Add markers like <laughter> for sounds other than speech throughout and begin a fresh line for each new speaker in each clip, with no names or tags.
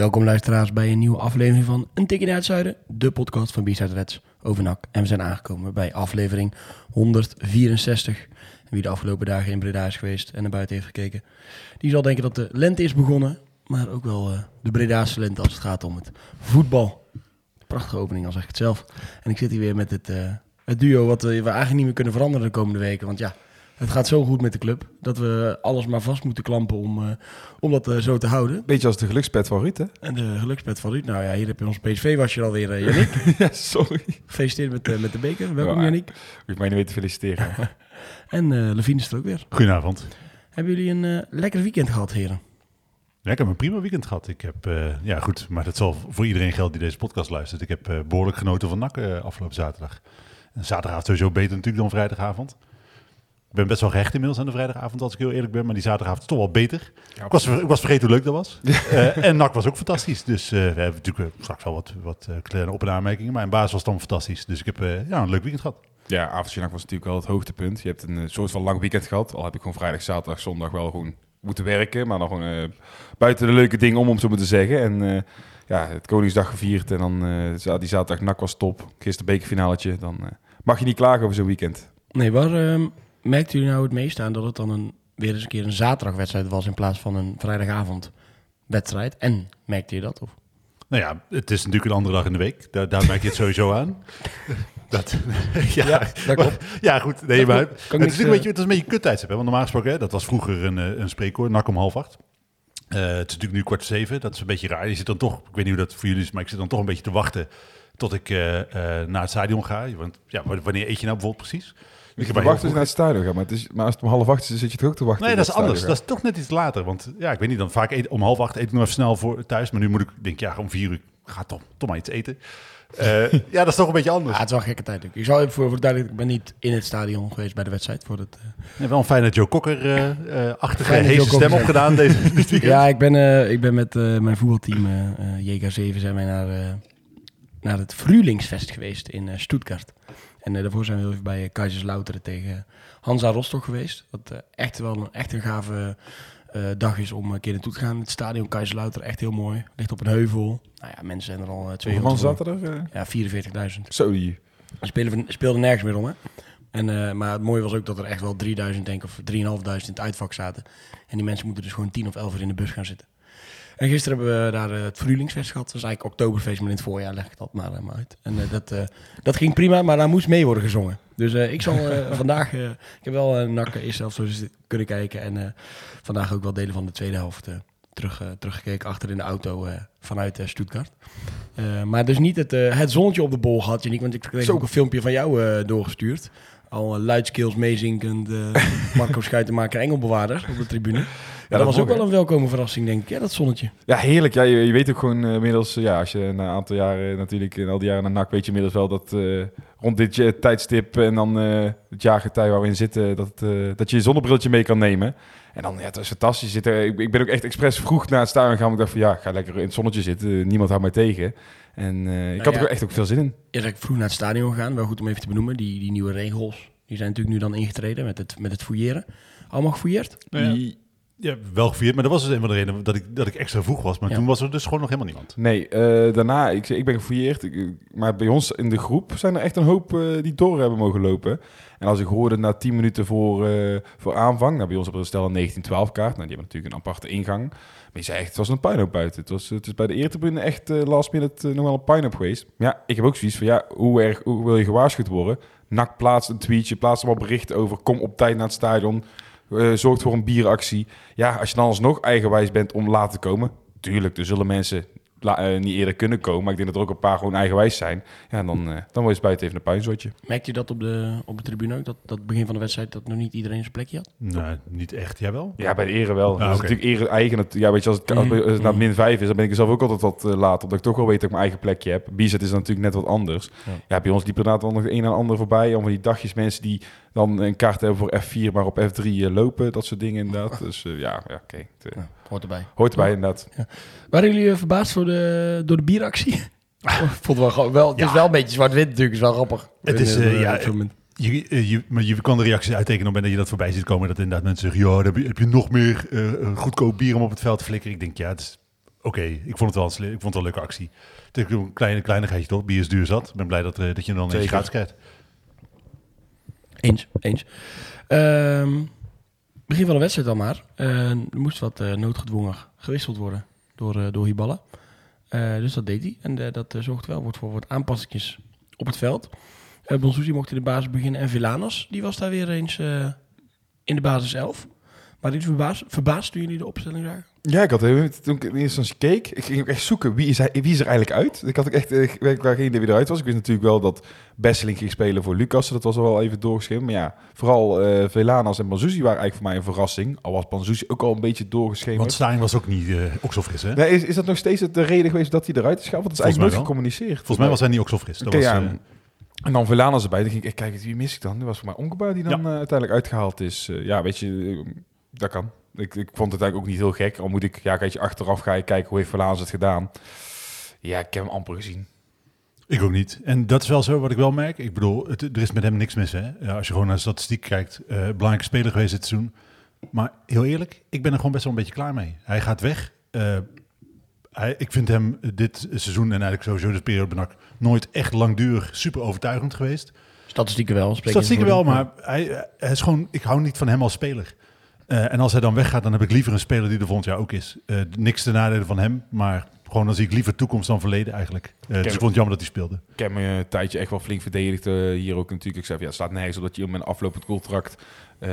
Welkom luisteraars bij een nieuwe aflevering van Een Tikje naar het Zuiden, de podcast van B-Side Reds over NAC. En we zijn aangekomen bij aflevering 164. En wie de afgelopen dagen in Breda is geweest en naar buiten heeft gekeken, die zal denken dat de lente is begonnen, maar ook wel eh, de Bredaanse lente als het gaat om het voetbal. Prachtige opening, al zeg ik het zelf. En ik zit hier weer met het, eh, het duo wat we eigenlijk niet meer kunnen veranderen de komende weken, want ja... Het gaat zo goed met de club dat we alles maar vast moeten klampen om, eh, om dat eh, zo te houden.
Beetje als de gelukspet van Ruud, hè?
En de gelukspet van Ruud. Nou ja, hier heb je ons PSV-wasje alweer, uh, Yannick. <laughs>
ja, sorry.
Gefeliciteerd met, uh, met de beker. Welkom,
Ja.
Yannick.
Ik mij niet weer te feliciteren. <laughs>
En eh Levine is er ook weer.
Goedenavond.
Hebben jullie een eh, lekker weekend gehad, heren?
Ja, ik heb een prima weekend gehad. Ik heb, eh, ja goed, maar dat zal voor iedereen gelden die deze podcast luistert. Ik heb eh, behoorlijk genoten van NAC eh, afgelopen zaterdag. En zaterdagavond sowieso beter natuurlijk dan vrijdagavond. Ik ben best wel recht inmiddels aan de vrijdagavond, als ik heel eerlijk ben. Maar die zaterdagavond is toch wel beter. ik, was, ik was vergeten hoe leuk dat was. <laughs> Eh, en NAC was ook fantastisch. Dus eh, we hebben natuurlijk eh, straks wel wat, wat kleine op- en aanmerkingen. Maar in basis was het dan fantastisch. Dus ik heb eh, ja, een leuk weekend gehad.
ja, avondje was natuurlijk wel het hoogtepunt. Je hebt een soort van lang weekend gehad. Al heb ik gewoon vrijdag, zaterdag, zondag wel gewoon moeten werken. Maar dan gewoon buiten de leuke dingen om, om zo maar te zeggen. En eh, ja, het Koningsdag gevierd. En dan eh, die zaterdag NAC was top. Gisteren bekerfinaletje. Dan mag je niet klagen over zo'n weekend.
Nee, waar ehm merkten jullie nou het meest aan dat het dan een, weer eens een keer een zaterdagwedstrijd was in plaats van een vrijdagavondwedstrijd? En merkte je dat? Of?
Nou ja, het is natuurlijk een andere dag in de week. Daar, daar merk je het sowieso aan. <laughs> Dat, <laughs> ja,
dat klopt.
ja, goed. Nee, maar het, is natuurlijk een beetje, het is een beetje kuttijdstip. Hè? Want normaal gesproken, hè, dat was vroeger een, eh, een spreekkoor, nak om half acht. Eh, het is natuurlijk nu kwart zeven. Dat is een beetje raar. Je zit dan toch, ik weet niet hoe dat voor jullie is, maar ik zit dan toch een beetje te wachten tot ik eh, eh, naar het stadion ga. Want ja, wanneer eet je nou bijvoorbeeld precies?
Ik wachten
heel
naar het stadion gaan. Maar, het is, maar als het om half acht is, dan zit je toch ook te wachten.
Nee, dat is anders. Dat is toch net iets later. Want ja, ik weet niet, dan vaak eet, om half acht eet ik nog even snel voor thuis. Maar nu moet ik, denk ja, om vier uur, ga toch, toch maar iets eten. Eh, <laughs> ja, dat is toch een beetje anders.
Ja, het is wel een gekke tijd ook. Ik zou even voor, voor duidelijk, ik ben niet in het stadion geweest bij de wedstrijd. Voor het, eh,
Ja, wel een fijne Joe Cocker-achtige
Fijne
heese
Joe
stem opgedaan deze <laughs> weekend.
Ja, ik ben, eh, ik ben met eh, mijn voetbalteam eh eh, JK7 zijn wij naar, eh, naar het Frühlingsfest geweest in eh, Stuttgart. En eh, daarvoor zijn we heel even bij uh, Kaiserslautern tegen Hansa Rostock geweest. Wat eh, echt wel een, echt een gave eh, dag is om een keer naartoe te gaan. Het stadion Kaiserslautern, echt heel mooi. Ligt op een heuvel. Nou ja, mensen zijn er al twee
Hoeveel man zat er? eh?
Ja, 44.000.
Zo die.
We speelden nergens meer om, hè. En, eh, maar het mooie was ook dat er echt wel 3000, denk ik, of 3.500 in het uitvak zaten. En die mensen moeten dus gewoon 10 of 11 uur in de bus gaan zitten. En gisteren hebben we daar eh, het Frühlingsfest gehad. Dat is eigenlijk Oktoberfeest, maar in het voorjaar leg ik dat maar, eh, maar uit. En eh, dat, dat ging prima, maar daar moest mee worden gezongen. Dus ik zal <laughs> vandaag, ik heb wel een nak eerste helft zo kunnen kijken. En vandaag ook wel delen van de tweede helft terug, teruggekeken achter in de auto vanuit Stuttgart. Maar dus niet het, het zonnetje op de bol gehad, Janiek, want ik kreeg
Zo.
ook een filmpje van jou doorgestuurd. Al luidskills meezinkend, <laughs> Marco Schuitenmaker, engelbewaarder op de tribune. Ja, dat,
dat
was ook wel een welkome verrassing, denk ik. Ja, dat zonnetje.
Ja, heerlijk. Ja, je, je weet ook gewoon eh, inmiddels, eh, ja, als je na een aantal jaren natuurlijk, in al die jaren naar NAC, weet je inmiddels wel dat eh, rond dit eh, tijdstip en dan eh, het jaargetij waar we in zitten, dat, eh, dat je je zonnebriltje mee kan nemen. En dan, ja, het is fantastisch. Je Zit er, ik, ik ben ook echt expres vroeg naar het stadion gegaan, want ik dacht van, ja, ga lekker in het zonnetje zitten. Niemand houdt mij tegen. En eh, ik had
ja.
er echt ook veel zin in.
Eerst ik vroeg naar het stadion gegaan. Wel goed om even te benoemen. Die, die nieuwe regels, die zijn natuurlijk nu dan ingetreden met het, met het fouilleren. Allemaal gefouilleerd?
Nou ja, ja, wel gevierd, maar dat was dus een van de redenen dat ik, dat ik extra vroeg was. Maar
Ja.
toen was er dus gewoon nog helemaal niemand.
Nee, eh, daarna, ik, ik ben gefouilleerd. Ik- maar bij ons in de groep zijn er echt een hoop eh, die door hebben mogen lopen. En als ik hoorde na 10 minuten voor, eh, voor aanvang, nou bij ons op een stel een 1912 kaart. Nou, die hebben natuurlijk een aparte ingang. Maar je zei echt, het was een puinhoop buiten. Het, was, het is bij de eertribune echt last minute nog wel een puinhoop geweest. Maar ja, ik heb ook zoiets van, ja, hoe erg hoe wil je gewaarschuwd worden? NAC plaatst een tweetje, plaatst allemaal berichten over, kom op tijd naar het stadion. Eh, zorgt voor een bieractie. Ja, als je dan alsnog eigenwijs bent om laat te komen, tuurlijk, er zullen mensen la- eh, niet eerder kunnen komen. Maar ik denk dat er ook een paar gewoon eigenwijs zijn. Ja, dan, eh, dan wordt het buiten even een puinzortje.
Merkt je dat op de, op de tribune ook? Dat, dat begin van de wedstrijd dat nog niet iedereen zijn plekje had?
Nee, niet echt. Jij wel?
Ja, bij de ere wel.
Ah,
dat is
oké.
natuurlijk ere eigen. Ja, weet je, als het, als het
Mm.
naar min 5 is, dan ben ik er zelf ook altijd wat eh, laat. Omdat ik toch wel weet dat ik mijn eigen plekje heb. Bizet is dan natuurlijk net wat anders.
Ja.
Ja, bij ons liep er inderdaad wel nog een en ander voorbij. Om die dagjes mensen die dan een kaart hebben voor F4, maar op F3 eh, lopen. Dat soort dingen inderdaad. Dus eh, ja, ja oké.
Ja, hoort erbij.
Hoort erbij inderdaad.
Waren jullie eh, verbaasd voor de, door de bieractie? Ik vond het wel, gewoon- wel, het is wel een beetje zwart-wit natuurlijk, is wel grappig.
Het is, eh, ja,
op zo'n moment.
Je, je, maar je kan de reacties uittekenen op het moment dat je dat voorbij ziet komen. Dat inderdaad mensen zeggen, ja, dan heb je, heb je nog meer eh, goedkoop bier om op het veld te flikkeren. Ik denk, ja, het is oké. Ik vond het wel een, ik vond het wel een leuke actie. Het is een kleine kleinigheidje toch? Bier is duur zat. Ik ben blij dat, dat je hem dan een
Zeker.
gratis krijgt.
Eens, eens. Ehm, begin van de wedstrijd al maar. Eh, er moest wat eh, noodgedwongen gewisseld worden door, eh door Hiballa. Dus dat deed hij. En dat zorgt wel voor wat aanpassingjes op het veld. Uh, mocht in de basis beginnen. En Villanos, die was daar weer eens in de basis 11. Maar die verbaasd, verbaasd jullie de opstelling zagen?
Ja, ik had toen ik in eerste instantie keek, ik ging ook echt zoeken wie is, hij, wie is er eigenlijk uit. Ik had ook echt, eh, ik waar geen idee wie eruit was. Ik wist natuurlijk wel dat Besseling ging spelen voor Lucas. Dat was al wel even doorgeschreven. Maar ja, vooral eh Velanas en Banzuzi waren eigenlijk voor mij een verrassing. Al was Banzuzi ook al een beetje doorgeschreven.
Want Stijn was ook niet eh okselfris, hè?
Nee, is, is dat nog steeds de reden geweest dat hij eruit is gehaald? Want dat is
Volgens
eigenlijk nooit gecommuniceerd.
Volgens mij was hij niet okselfris. Dat
Oké,
was,
ja. En dan Velanas erbij. Dan ging ik kijken, wie mis ik dan? Dat was voor mij Ongebaar die dan
Ja.
uiteindelijk uitgehaald is. Ja, weet je, dat kan. Ik, ik vond het eigenlijk ook niet heel gek. Al moet ik, ja, kijk, je achteraf ga je kijken hoe heeft Velanas het gedaan. Ja, ik heb hem amper gezien.
Ik ook niet. En dat is wel zo wat ik wel merk. Ik bedoel, het, er is met hem niks mis. Hè? Ja, als je gewoon naar de statistiek kijkt, eh belangrijke speler geweest dit seizoen. Maar heel eerlijk, ik ben er gewoon best wel een beetje klaar mee. Hij gaat weg. Eh, hij, ik vind hem dit seizoen en eigenlijk sowieso de periode benak nooit echt langdurig super overtuigend geweest.
Statistieken wel. spreken
Statistieken wel, maar hij, hij is gewoon, ik hou niet van hem als speler. Eh, en als hij dan weggaat, dan heb ik liever een speler die er volgend jaar ook is. Eh, niks te nadelen van hem, maar gewoon dan zie ik liever toekomst dan verleden eigenlijk. Eh, dus ik vond het jammer dat hij speelde.
Ik heb me een tijdje echt wel flink verdedigd hier ook natuurlijk. Ik zei, van, ja, het staat nergens op dat je hem een aflopend contract eh,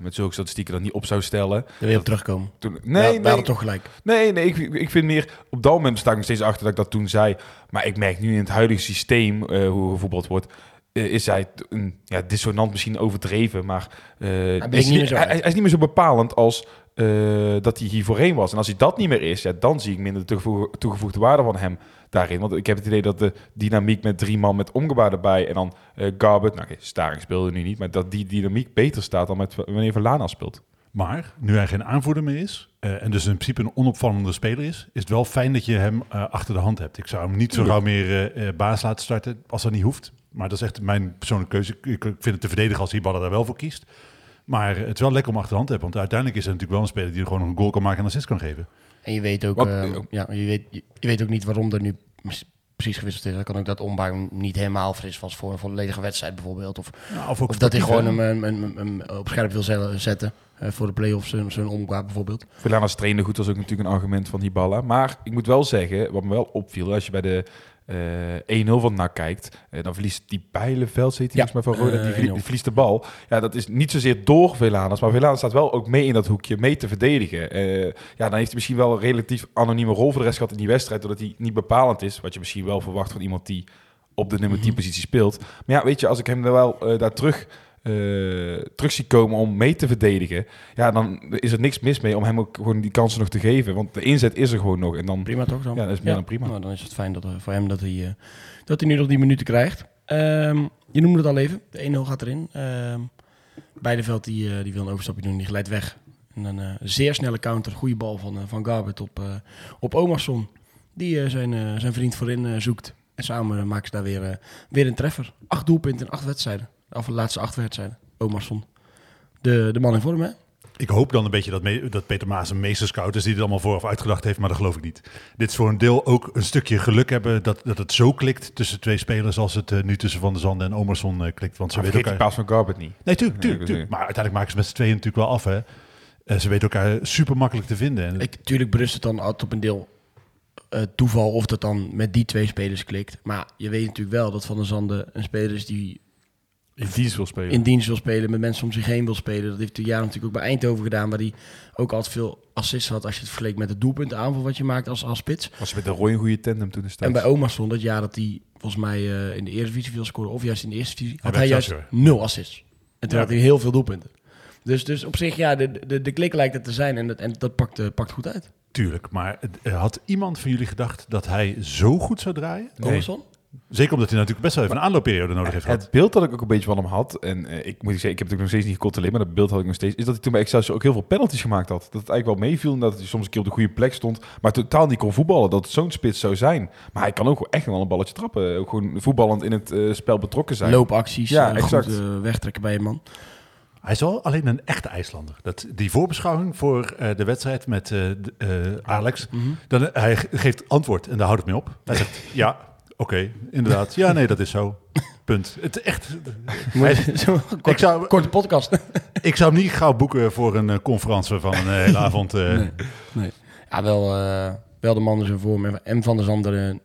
met zulke statistieken dan niet op zou stellen.
Er weer op terugkomen.
Toen,
Nee,
nee,
we
nee,
hadden toch gelijk.
nee, nee ik, ik vind meer, op dat moment sta ik nog steeds achter dat ik dat toen zei. Maar ik merk nu in het huidige systeem, eh, hoe gevoetbald wordt, is hij een, ja, dissonant misschien overdreven, maar eh,
bleek
is
niet meer zo
hij, is niet meer zo bepalend als eh, dat hij hier voorheen was. En als hij dat niet meer is, ja, dan zie ik minder toegevoegde, toegevoegde waarde van hem daarin. Want ik heb het idee dat de dynamiek met drie man met omgebaar erbij en dan eh Garbert, nou oké, Staring speelde nu niet, maar dat die dynamiek beter staat dan met wanneer Verlana speelt.
Maar nu hij geen aanvoerder meer is eh, en dus in principe een onopvallende speler is, is het wel fijn dat je hem eh, achter de hand hebt. Ik zou hem niet zo gauw meer eh, eh, baas laten starten als dat niet hoeft. Maar dat is echt mijn persoonlijke keuze. Ik, vind het te verdedigen als Hiballa daar wel voor kiest. Maar het is wel lekker om achter de hand te hebben. Want uiteindelijk is hij natuurlijk wel een speler die er gewoon nog een goal kan maken en een assist kan geven.
En je weet ook,
Wat-
eh, ja, je weet, je, je weet ook niet waarom er nu precies gewisseld is. Dan kan ook dat Ombaar niet helemaal fris was voor een volledige wedstrijd bijvoorbeeld. Of,
Nou, of ook
of dat hij gewoon hem, hem, hem- hem op scherp wil ze- zetten eh, voor de play-offs, zo'n zo'n Ombaar bijvoorbeeld.
Verlana's trainen goed was ook natuurlijk een argument van Hiballa. Maar ik moet wel zeggen, wat me wel opviel, als je bij de eh 1-0 van NAC kijkt, eh, dan verliest die Bijlenveld, zit hij
Ja,
mij van Roda, die,
eh,
verlie-
1-0.
die verliest de bal. Ja, dat is niet zozeer door Velanas, maar Velanas staat wel ook mee in dat hoekje, mee te verdedigen. Eh, ja, dan heeft hij misschien wel een relatief anonieme rol voor de rest gehad in die wedstrijd, doordat hij niet bepalend is, wat je misschien wel verwacht van iemand die op de nummer 10 positie speelt. Maar ja, weet je, als ik hem er wel eh, daar terug, eh, terug zie komen om mee te verdedigen, ja, dan is er niks mis mee om hem ook gewoon die kansen nog te geven. Want de inzet is er gewoon nog. En dan,
Prima toch dan?
ja, dat is meer dan prima.
Nou, dan is het fijn dat, eh, voor hem dat hij, eh, dat hij nu nog die minuten krijgt. Ehm, je noemde het al even. De 1-0 gaat erin. Ehm Beideveld die, die wil een overstapje doen. Die glijdt weg. En een zeer snelle counter. Goede bal van, van Garbert op, op Omarsson. Die zijn, zijn vriend voorin zoekt. En samen maken ze daar weer, weer een treffer. Acht doelpunten in acht wedstrijden. De af- laatste acht wedstrijden. Omarsson. De, de man in vorm, hè?
Ik hoop dan een beetje dat, me- dat Peter Maas een meesterscout is die het allemaal vooraf uitgedacht heeft, maar dat geloof ik niet. Dit is voor een deel ook een stukje geluk hebben dat, dat het zo klikt tussen twee spelers als het eh, nu tussen Van der Zanden en Omerson eh, klikt. Want ze weten
die
elkaar...
paas van Garbert niet.
Nee, tuurlijk, tuurlijk. Maar uiteindelijk maken ze met z'n tweeën natuurlijk wel af. Hè. Eh, ze weten elkaar super makkelijk te vinden. En
Ik, tuurlijk berust het dan altijd op een deel eh, toeval of dat dan met die twee spelers klikt. Maar je weet natuurlijk wel dat Van der Zanden een speler is die
In dienst wil spelen.
in dienst wil spelen, met mensen om zich heen wil spelen. Dat heeft hij jaar natuurlijk ook bij Eindhoven gedaan, waar hij ook altijd veel assists had als je het vergeleek met het doelpunt aanval wat je maakt als, als spits.
Was je met de Roy een goede tandem toen destijds?
En bij Oma stond dat jaar dat hij volgens mij eh, in de eerste divisie veel scoorde, of juist in de eerste divisie, had hij juist nul assists. En toen
Ja.
had hij heel veel doelpunten. Dus, dus op zich, ja, de, de, de klik lijkt het te zijn en dat, en dat pakt, eh, pakt goed uit.
Tuurlijk, maar eh, had iemand van jullie gedacht dat hij zo goed zou draaien?
Nee.
Omerson?
Zeker omdat hij natuurlijk best wel even een aanloopperiode nodig heeft gehad.
Het beeld dat ik ook een beetje van hem had, en eh, ik moet zeggen, ik heb het ook nog steeds niet gecontroleerd, maar dat beeld had ik nog steeds, is dat hij toen bij Excelsior ook heel veel penalties gemaakt had. Dat het eigenlijk wel meeviel en dat hij soms een keer op de goede plek stond, maar totaal niet kon voetballen, dat het zo'n spits zou zijn. Maar hij kan ook echt wel een balletje trappen, ook gewoon voetballend in het eh, spel betrokken zijn.
Loopacties,
Ja, exact.
goed eh, wegtrekken bij een man.
Hij is wel alleen een echte IJslander. Dat, die voorbeschouwing voor eh, de wedstrijd met eh, eh, Alex, dan, eh, hij ge- geeft antwoord en daar houdt het mee op. Hij zegt, ja, oké, inderdaad. Ja, nee, dat is zo. <laughs> Punt. Het echt,
Zo, <laughs>
ik, <laughs>
kort,
zou,
korte podcast.
ik zou hem niet gauw boeken voor een eh, conferentie van een hele avond. eh.
Nee. nee. Ja, wel, eh, wel de mannen zijn voor me. En Van der Zanderen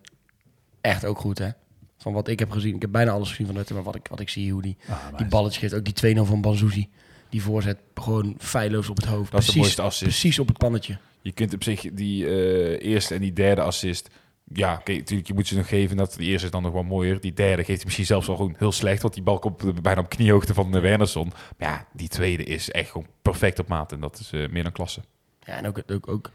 echt ook goed, hè? Van wat ik heb gezien. Ik heb bijna alles gezien van het, maar wat ik, wat ik zie, hoe die,
Ah,
die balletjes geeft. Ook die 2-0 van Banzuzi. Die voorzet gewoon feilloos op het hoofd.
Dat is de
precies,
mooiste assist.
precies op het pannetje.
Je kunt op zich die eh, eerste en die derde assist. Ja, natuurlijk, je moet ze nog geven. Dat die eerste is dan nog wel mooier. Die derde geeft hij misschien zelfs al gewoon heel slecht. Want die bal komt bijna op kniehoogte van uh, Wernersson. Maar ja, die tweede is echt gewoon perfect op maat. En dat is eh, meer dan klasse.
Ja, en ook, ook, ook,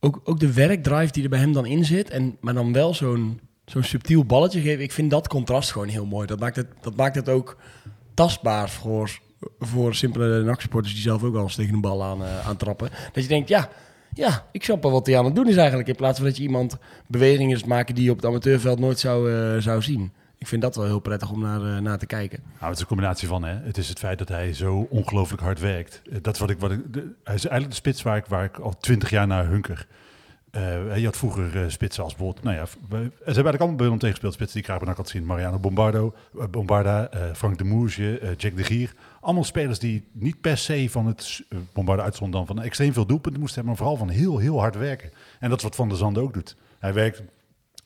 ook, ook de werkdrive die er bij hem dan in zit. En, maar dan wel zo'n zo'n subtiel balletje geven. Ik vind dat contrast gewoon heel mooi. Dat maakt het, dat maakt het ook tastbaar voor, voor simpele nachtsporters die zelf ook wel eens tegen een bal aan, eh, aan trappen. Dat je denkt, ja, ja, ik snap wel wat hij aan het doen is eigenlijk. In plaats van dat je iemand bewegingen is maken die je op het amateurveld nooit zou, eh, zou zien. Ik vind dat wel heel prettig om naar, eh, naar te kijken.
Nou, het is een combinatie van, hè. Het is het feit dat hij zo ongelooflijk hard werkt. Eh, Dat is wat ik, wat ik, de- hij is eigenlijk de spits waar ik, waar ik al twintig jaar naar hunker. Eh, je had vroeger spitsen als bijvoorbeeld, nou ja, we- ze hebben eigenlijk allemaal bij hem tegengespeeld. Spitsen die ik graag ben zien. Mariano Bombardo, Bombarda, Frank de Moerje, eh, Jack de Gier. Allemaal spelers die niet per se van het, uh, Bombarda uitzond dan van extreem veel doelpunten moesten hebben, maar vooral van heel, heel hard werken. En dat is wat Van der Zande ook doet. Hij werkt,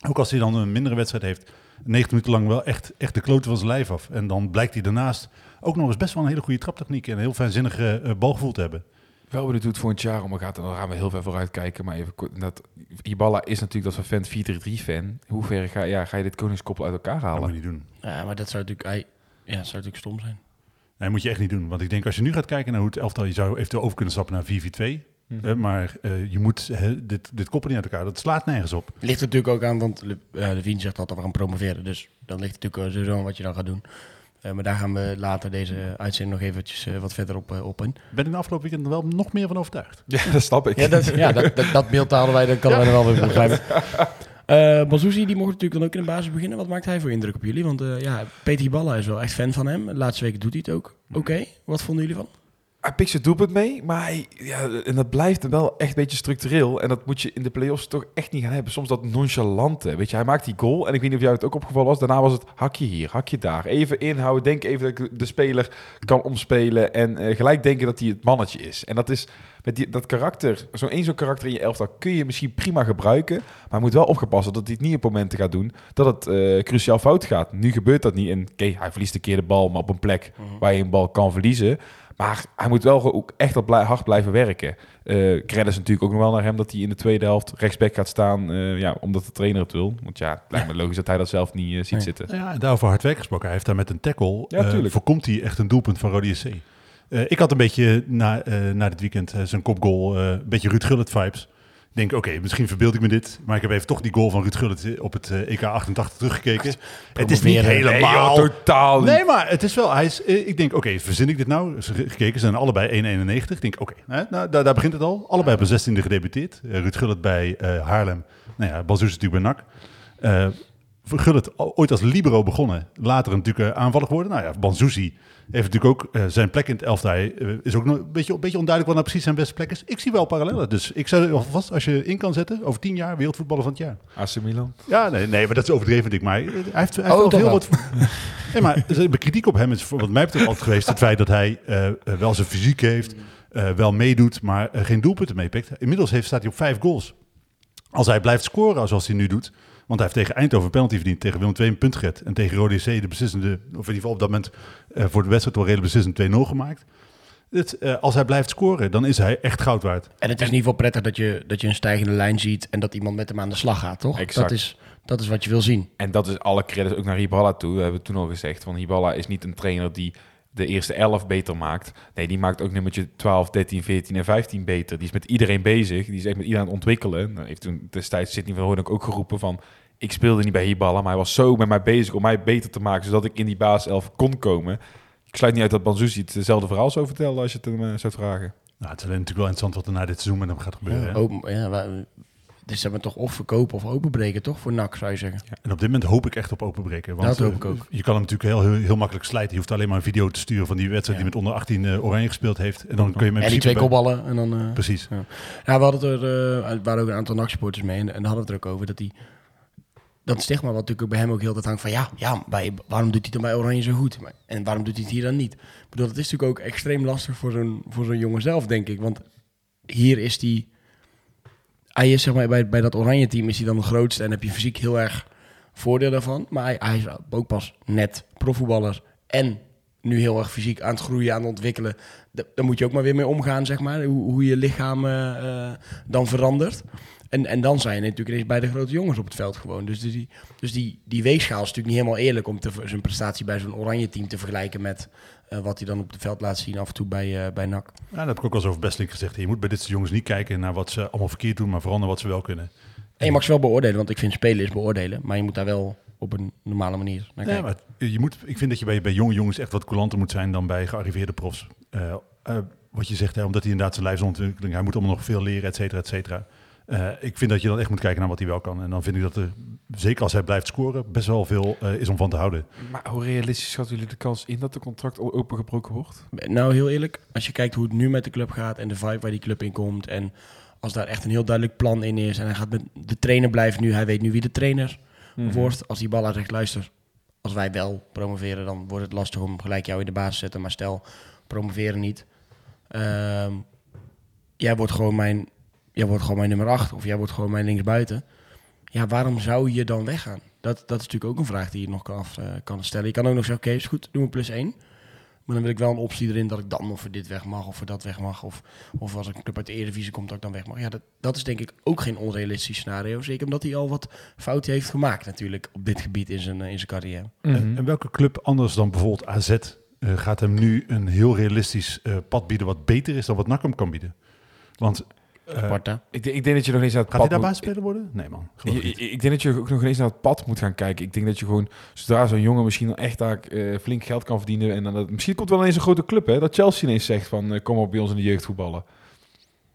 ook als hij dan een mindere wedstrijd heeft, 90 minuten lang wel echt, echt de kloten van zijn lijf af. En dan blijkt hij daarnaast ook nog eens best wel een hele goede traptechniek en een heel fijnzinnige uh, balgevoel te hebben.
Wel benieuwd hoe het volgend jaar om gaat. En dan gaan we heel ver vooruit kijken. Maar even kort, dat, Ibala is natuurlijk dat fan 4-3-3 fan. Hoe ver ga, ja, ga je dit koningskoppel uit elkaar
Dat moet
halen?
je niet doen.
Ja, maar dat zou natuurlijk, ja, dat zou natuurlijk stom zijn.
Nee, moet je echt niet doen. Want ik denk, als je nu gaat kijken naar hoe het elftal... Je zou eventueel over kunnen stappen naar 4-4-2.
Mhm.
eh, maar eh, je moet hè, dit, dit koppelen niet uit elkaar. Dat slaat nergens op.
Ligt er natuurlijk ook aan, want Le, uh, Levine zegt dat we gaan promoveren. Dus dan ligt het natuurlijk sowieso aan wat je dan gaat doen. Uh, maar daar gaan we later deze uitzending nog eventjes uh, wat verder op, uh, op in.
Ben ik de afgelopen weekend er wel nog meer van overtuigd.
Ja, dat snap ik.
Ja, dat, ja, dat, dat, dat beeld halen wij, dan kan ja. wij er wel weer begrijpen. <laughs> Uh, Bazouzi, die mocht natuurlijk dan ook in de basis beginnen. Wat maakt hij voor indruk op jullie? Want uh, ja, Peter Balla is wel echt fan van hem. De laatste weken doet hij het ook. Oké, okay. wat vonden jullie van?
Hij pikt zijn doelpunt mee, maar hij, ja, en dat blijft wel echt een beetje structureel. En dat moet je in de play-offs toch echt niet gaan hebben. Soms dat nonchalante, weet je. Hij maakt die goal en ik weet niet of jou het ook opgevallen was. Daarna was het hakje hier, hakje daar. Even inhouden, denk even dat ik de speler kan omspelen. En uh, gelijk denken dat hij het mannetje is. En dat is met die, dat karakter, zo'n één zo'n karakter in je elftal kun je misschien prima gebruiken. Maar moet wel opgepast dat hij het niet op momenten gaat doen dat het uh, cruciaal fout gaat. Nu gebeurt dat niet. En oké, okay, hij verliest een keer de bal, maar op een plek uh -huh. waar je een bal kan verliezen. Maar hij moet wel ook echt op hard blijven werken. Uh, credits natuurlijk ook nog wel naar hem dat hij in de tweede helft rechtsback gaat staan. Uh, ja, omdat de trainer het wil. Want ja, het lijkt me logisch dat hij dat zelf niet uh, ziet nee. zitten.
Ja, en daarover hard werk gesproken. Hij heeft daar met een tackle.
Ja,
voorkomt hij echt een doelpunt van Rode SC. ik had een beetje na, na dit weekend zijn kopgoal, een beetje Ruud Gullit vibes. Ik denk, oké, okay, misschien verbeeld ik me dit. Maar ik heb even toch die goal van Ruud Gullit op het EK 88 teruggekeken. Het is niet helemaal...
Nee, joh, totaal niet.
Nee, maar het is wel... Hij is, ik denk, oké, okay, verzin ik dit nou? Gekeken, ze zijn allebei 1,91. Ik denk, oké, okay, nou, daar, daar, begint het al. Allebei op een 16e gedebuteerd. Uh, Ruud Gullit bij Haarlem. Nou ja, Balzoes natuurlijk bij NAC. Gullit ooit als libero begonnen. Later natuurlijk uh, aanvallig geworden. Nou ja, Banzuzi heeft natuurlijk ook uh, zijn plek in het elftal. Hij uh, is ook nog een beetje, een beetje onduidelijk wat nou precies zijn beste plek is. Ik zie wel parallellen. Dus ik zou alvast, als je in kan zetten, over tien jaar wereldvoetballer van het jaar.
AC Milan?
Ja, nee, nee maar dat is overdreven, denk ik. Maar hij heeft, hij heeft oh, wel heel wat... nee, maar de kritiek op hem is wat mij betreft altijd geweest het feit dat hij uh, wel zijn fysiek heeft, uh, wel meedoet, maar uh, geen doelpunten meepikt. Inmiddels heeft, staat hij op vijf goals. Als hij blijft scoren zoals hij nu doet, Want hij heeft tegen Eindhoven een penalty verdiend, tegen Willem II een punt gered. En tegen Rode C de beslissende, of in ieder geval op dat moment eh, voor de wedstrijd wel redelijk beslissend 2-0 gemaakt. Het, eh, als hij blijft scoren, dan is hij echt goud waard.
En het is in ieder geval prettig dat je, dat je een stijgende lijn ziet en dat iemand met hem aan de slag gaat, toch?
Exact.
Dat is, dat is wat je wil zien.
En dat is alle credits ook naar Hiballa toe. We hebben toen al gezegd. Want Hiballa is niet een trainer die de eerste 11 beter maakt. Nee, die maakt ook nummertje 12, 13, 14 en 15 beter. Die is met iedereen bezig. Die is echt met iedereen aan het ontwikkelen. Dan heeft toen destijds Sidney van Hoornik ook geroepen van... Ik speelde niet bij Hiballa, maar hij was zo met mij bezig om mij beter te maken... zodat ik in die basiself kon komen. Ik sluit niet uit dat Banzuzi hetzelfde verhaal zou vertellen als je het hem eh, zou vragen.
Nou, het is alleen natuurlijk wel interessant wat er na dit seizoen met hem gaat gebeuren.
Ja, open, ja, dus hebben toch of verkopen of openbreken, toch? Voor NAC, zou je zeggen.
En op dit moment hoop ik echt op openbreken. Want
Dat hoop
eh,
ik ook.
je kan hem natuurlijk heel, heel, heel makkelijk slijten. Je hoeft alleen maar een video te sturen van die wedstrijd
Ja.
die met onder 18 eh, Oranje gespeeld heeft. En dan kun je in
En die twee kopballen en dan... eh,
Precies.
Ja, we hadden er, eh, waren ook een aantal NAC-supporters mee en, en daar hadden we het er ook over dat hij... Dat stigma wat natuurlijk ook bij hem ook heel tijd hangt van ja, ja bij, waarom doet hij dan bij Oranje zo goed? En waarom doet hij het hier dan niet? Ik bedoel, het is natuurlijk ook extreem lastig voor zo'n, voor zo'n jongen zelf, denk ik. Want hier is hij... Hij is zeg maar, bij, bij dat Oranje team is hij dan de grootste en heb je fysiek heel erg voordeel daarvan. Maar hij, is ook pas net profvoetballer en nu heel erg fysiek aan het groeien, aan het ontwikkelen. Da- Daar moet je ook maar weer mee omgaan, zeg maar. Hoe, hoe je lichaam eh, eh, dan verandert. En, en dan zijn je natuurlijk ineens bij de grote jongens op het veld gewoon. Dus die, dus die, die weegschaal is natuurlijk niet helemaal eerlijk om te, zijn prestatie bij zo'n oranje team te vergelijken met eh, wat hij dan op het veld laat zien af en toe bij, eh, bij NAC.
Ja, dat heb ik ook al eens over Bestlink gezegd. Je moet bij dit soort jongens niet kijken naar wat ze allemaal verkeerd doen, maar vooral naar wat ze wel kunnen.
En je mag ze wel beoordelen, want ik vind spelen is beoordelen. Maar je moet daar wel op een normale manier naar
Ja,
kijken.
maar je moet, ik vind dat je bij, bij jonge jongens echt wat coulanter moet zijn dan bij gearriveerde profs. Eh, wat je zegt, hè, omdat hij inderdaad zijn lijfsontwikkeling, hij moet allemaal nog veel leren, et cetera, et cetera. Eh, ik vind dat je dan echt moet kijken naar wat hij wel kan. En dan vind ik dat er, zeker als hij blijft scoren, best wel veel eh, is om van te houden.
Maar hoe realistisch schatten jullie de kans in dat de contract opengebroken wordt?
Nou, heel eerlijk, als je kijkt hoe het nu met de club gaat en de vibe waar die club in komt. En als daar echt een heel duidelijk plan in is. En hij gaat met de trainer blijft nu, hij weet nu wie de trainer wordt. Als die bal zegt, luister, als wij wel promoveren, dan wordt het lastig om gelijk jou in de basis te zetten. Maar stel, promoveren niet. Ehm, jij wordt gewoon mijn, jij wordt gewoon mijn nummer 8 of jij wordt gewoon mijn linksbuiten. Ja, waarom zou je dan weggaan? Dat, dat is natuurlijk ook een vraag die je nog kan, af, eh, kan stellen. Je kan ook nog zeggen, oké, is goed, doen we plus 1. Maar dan wil ik wel een optie erin dat ik dan of voor dit weg mag of voor dat weg mag. Of, of als een club uit de Eredivisie komt dat ik dan weg mag. Ja, dat, dat is denk ik ook geen onrealistisch scenario. Zeker omdat hij al wat fouten heeft gemaakt natuurlijk op dit gebied in zijn, eh, in zijn carrière.
Mhm.
En, en welke club anders dan bijvoorbeeld AZ eh, gaat hem nu een heel realistisch pad bieden wat beter is dan wat NAC hem kan bieden? Want
Sparta.
Ik, denk- ik denk dat je nog eens naar het
gaat hij
pad
daar
moet-
basisspeler worden? Nee man,
Ik,
ik
denk dat je ook nog eens naar het pad moet gaan kijken. Ik denk dat je gewoon, zodra zo'n jongen misschien echt daar eh, flink geld kan verdienen. En dan dat, misschien komt wel ineens een grote club, hè? Dat Chelsea ineens zegt van, eh, kom op bij ons in de jeugd voetballen.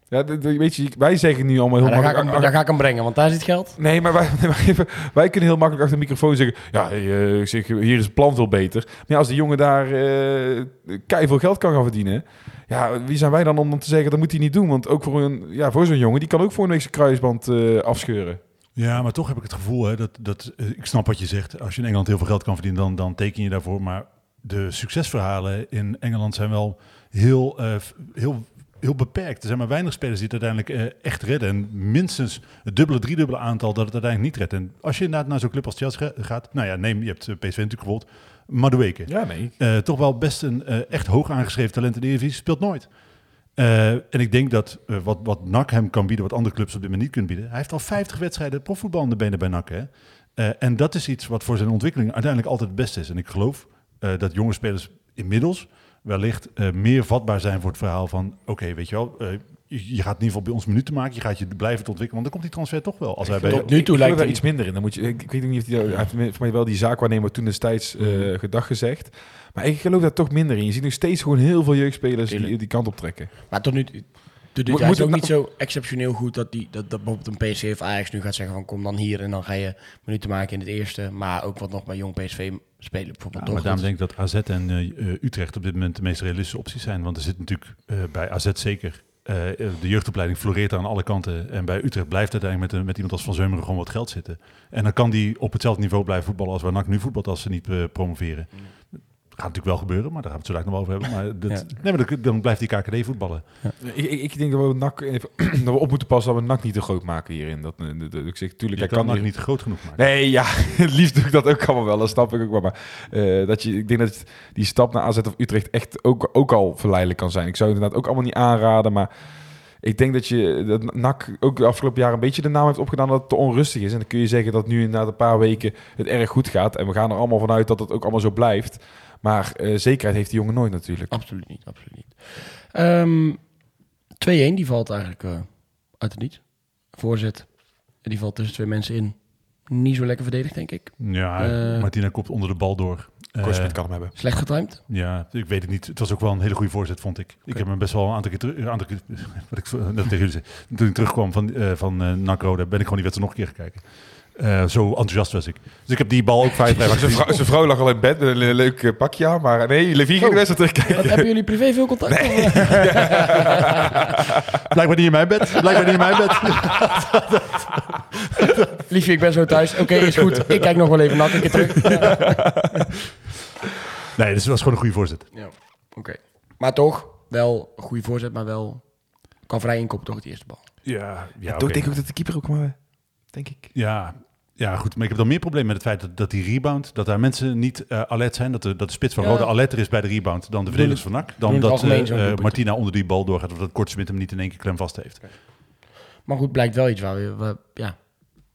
Ja, weet je, wij zeggen nu allemaal heel
Ja, daar, ga ik
makkelijk...
hem, daar ga ik hem brengen, want daar zit geld.
Nee, maar wij, <laughs> maar even, wij kunnen heel makkelijk achter de microfoon zeggen... Ja, hey, eh, zeg, hier is het plan veel beter. Maar ja, als die jongen daar eh veel geld kan gaan verdienen... Ja, wie zijn wij dan om te zeggen, dat moet hij niet doen? Want ook voor, een, ja, voor zo'n jongen, die kan ook voor een week zijn kruisband eh, afscheuren.
Ja, maar toch heb ik het gevoel, hè, dat, dat, eh, ik snap wat je zegt. Als je in Engeland heel veel geld kan verdienen, dan, dan teken je daarvoor. Maar de succesverhalen in Engeland zijn wel heel, eh, heel, heel beperkt. Er zijn maar weinig spelers die het uiteindelijk echt redden. En minstens het dubbele, driedubbele aantal dat het uiteindelijk niet redt. En als je inderdaad naar zo'n club als Chelsea ga- gaat, nou ja, neem, je hebt PSV natuurlijk bijvoorbeeld, Madueke.
Ja, nee.
Eh, toch wel best een eh, echt hoog aangeschreven talent in de Eredivisie, speelt nooit. Eh, en ik denk dat wat, wat NAC hem kan bieden, wat andere clubs op dit moment niet kunnen bieden. Hij heeft al 50 wedstrijden profvoetbal in de benen bij NAC. Hè? En dat is iets wat voor zijn ontwikkeling uiteindelijk altijd het beste is. En ik geloof dat jonge spelers inmiddels wellicht meer vatbaar zijn voor het verhaal van... oké, weet je wel, je, gaat in ieder geval bij ons minuten maken. Je gaat je blijven te ontwikkelen, want dan komt die transfer toch wel. Als hij bij,
Tot nu toe lijkt
daar
hij-
iets minder in. Dan moet je, ik, weet ook niet of hij, hij heeft voor mij wel die zaakwaarnemer toen destijds eh
Mhm.
gedag gezegd. Maar ik geloof daar toch minder in. Je ziet nog steeds gewoon heel veel jeugdspelers die die kant op trekken.
Maar tot nu toe...
Moet-
hij is
moet
ook
het
niet zo exceptioneel goed dat, die, dat, dat bijvoorbeeld een PSV of Ajax nu gaat zeggen van kom dan hier en dan ga je minuten maken in het eerste. Maar ook wat nog bij jong PSV spelen bijvoorbeeld.
Ja, maar daarom denk ik dat AZ en eh, eh, Utrecht op dit moment de meest realistische opties zijn. Want er zit natuurlijk eh, bij AZ zeker... eh, eh, de jeugdopleiding floreert aan alle kanten. En bij Utrecht blijft uiteindelijk met, een- met iemand als Van Zeumeren gewoon wat geld zitten. En dan kan die op hetzelfde niveau blijven voetballen als waar NAC nu voetbalt als ze niet eh, promoveren. Natuurlijk wel gebeuren, maar daar gaan we het zo nog over hebben. Maar, dat, nee, maar dan, dan blijft die KKD voetballen.
Ik, ik, ik denk dat we, NAC even, <clears throat> dat we op moeten passen dat we NAC niet te groot maken hierin. Dat, eh, dat, dat- ik zeg, tuurlijk,
Je kan
kan hier-
niet groot genoeg maken.
Nee, ja, <laughs> het liefst doe ik dat ook allemaal wel. Dat snap ik ook wel. Maar eh, dat je, ik denk dat die stap naar AZ of Utrecht echt ook, ook al verleidelijk kan zijn. Ik zou het inderdaad ook allemaal niet aanraden, maar ik denk dat je dat NAC ook de afgelopen jaar een beetje de naam heeft opgedaan dat het te onrustig is. En dan kun je zeggen dat nu na een paar weken het erg goed gaat. En we gaan er allemaal vanuit dat het ook allemaal zo blijft. Maar eh, zekerheid heeft die jongen nooit natuurlijk.
Absoluut niet, absoluut niet. Ehm 2-1, die valt eigenlijk eh, uit het niets. Voorzet, die valt tussen twee mensen in. Niet zo lekker verdedigd, denk ik.
Ja,
Eh,
Martina kopt onder de bal door. Eh,
Korsmit kan hem hebben.
Slecht getimed.
ja, ik weet het niet. Het was ook wel een hele goede voorzet, vond ik. Ik heb hem best wel een aantal keer terug... een aantal keer- <laughs> Wat ik net tegen jullie zei. Toen ik terugkwam van, eh van eh NAC Roda, ben ik gewoon die wedstrijd nog een keer gekeken. Eh, zo enthousiast was ik. Dus ik heb die bal ook vijf vrij
Zijn vrouw, zijn vrouw lag al in bed met een le- leuk eh, pakje aan. Maar nee, Levi ging de wedstrijd terugkijken.
Wat, hebben jullie privé veel contact? Eh? <laughs>
Blijkbaar niet in mijn bed. Blijkbaar niet in mijn bed. <laughs>
Liefje, ik ben zo thuis. Oké, is goed. Ik kijk nog wel even nak een keer terug. <laughs>
Nee, dus het was gewoon een goede voorzet.
Ja, oké. Maar toch, wel een goede voorzet, maar wel... Kan vrij inkopen toch, het eerste bal.
Ja, ja
Toch denk ik ook dat de keeper ook maar... Denk ik.
Ja, ja, goed. Maar ik heb dan meer probleem met het feit dat, dat die rebound, dat daar mensen niet eh, alert zijn. Dat de, dat de spits van
Ja.
Rode alerter is bij de rebound dan de verdedigers van NAC. Dan dat eh, eh. Martina onder die bal doorgaat of dat Kortsmit hem niet in één keer klem vast heeft.
Maar goed, blijkt wel iets waar we... we- ja,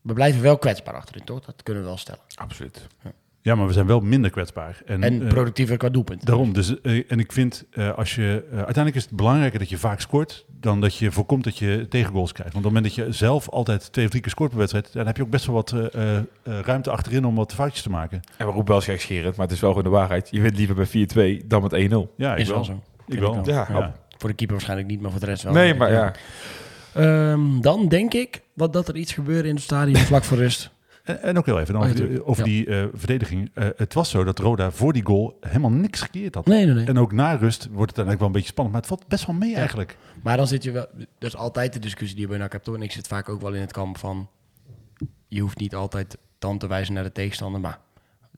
we blijven wel kwetsbaar achterin, toch? Dat kunnen we wel stellen.
Absoluut.
Ja, maar we zijn wel minder kwetsbaar. En,
En
eh,
productiever qua doelpunt.
Daarom, dus, eh, en ik vind, eh, als je, uiteindelijk is het belangrijker dat je vaak scoort, dan dat je voorkomt dat je tegengoals krijgt. Want op het moment dat je zelf altijd twee of drie keer scoort per wedstrijd, dan heb je ook best wel wat eh, eh, eh, ruimte achterin om wat foutjes te maken.
En we roepen wel gekscherend, maar het is wel gewoon de waarheid. Je wint liever bij 4-2 dan met 1-0.
Ja, ik
is
wel.
wel zo.
Ik wel.
Ja,
Ja.
Voor de keeper waarschijnlijk niet, maar voor de rest wel.
Nee, maar ja.
Ehm, dan denk ik wat, dat er iets gebeurde in het stadion vlak voor rust.
En, en ook heel even dan
Oh,
over, die-
tuurlijk.
over
Ja.
die eh, verdediging. Eh, het was zo dat Roda voor die goal helemaal niks gekeerd had.
Nee, nee, nee.
En ook na rust wordt het eigenlijk wel een beetje spannend, maar het valt best wel mee eigenlijk.
Maar dan zit je wel... Dat is altijd de discussie die je bij NAC hebt, toch? En ik zit vaak ook wel in het kamp van... Je hoeft niet altijd tand te wijzen naar de tegenstander, maar...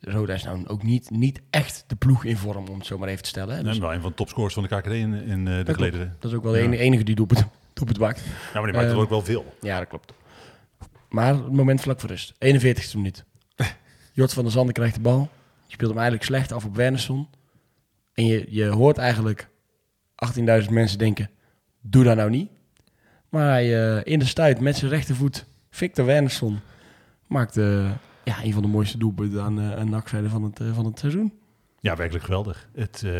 Roda is nou ook niet, niet echt de ploeg in vorm, om het zo maar even te stellen. hè. Dus
En wel een van de topscorers van de KKD in, in eh, de
klopt.
gelederen.
dat is ook wel de
Ja.
enige, die doelpunt, doelpunt maakt.
Ja, maar die maakt er ook wel veel.
Ja, dat klopt. Maar het moment vlak voor rust. 41ste minuut. <laughs> Jort van der Zanden krijgt de bal. Je speelt hem eigenlijk slecht af op Wernersson. En je, je hoort eigenlijk 18.000 mensen denken, doe dat nou niet. Maar hij eh, in de stuit met zijn rechtervoet, Victor Wernersson, maakt eh, ja, een van de mooiste doelpunten aan, uh, aan NAC-zijde van het, eh, van het seizoen.
Ja, werkelijk geweldig. Het, eh,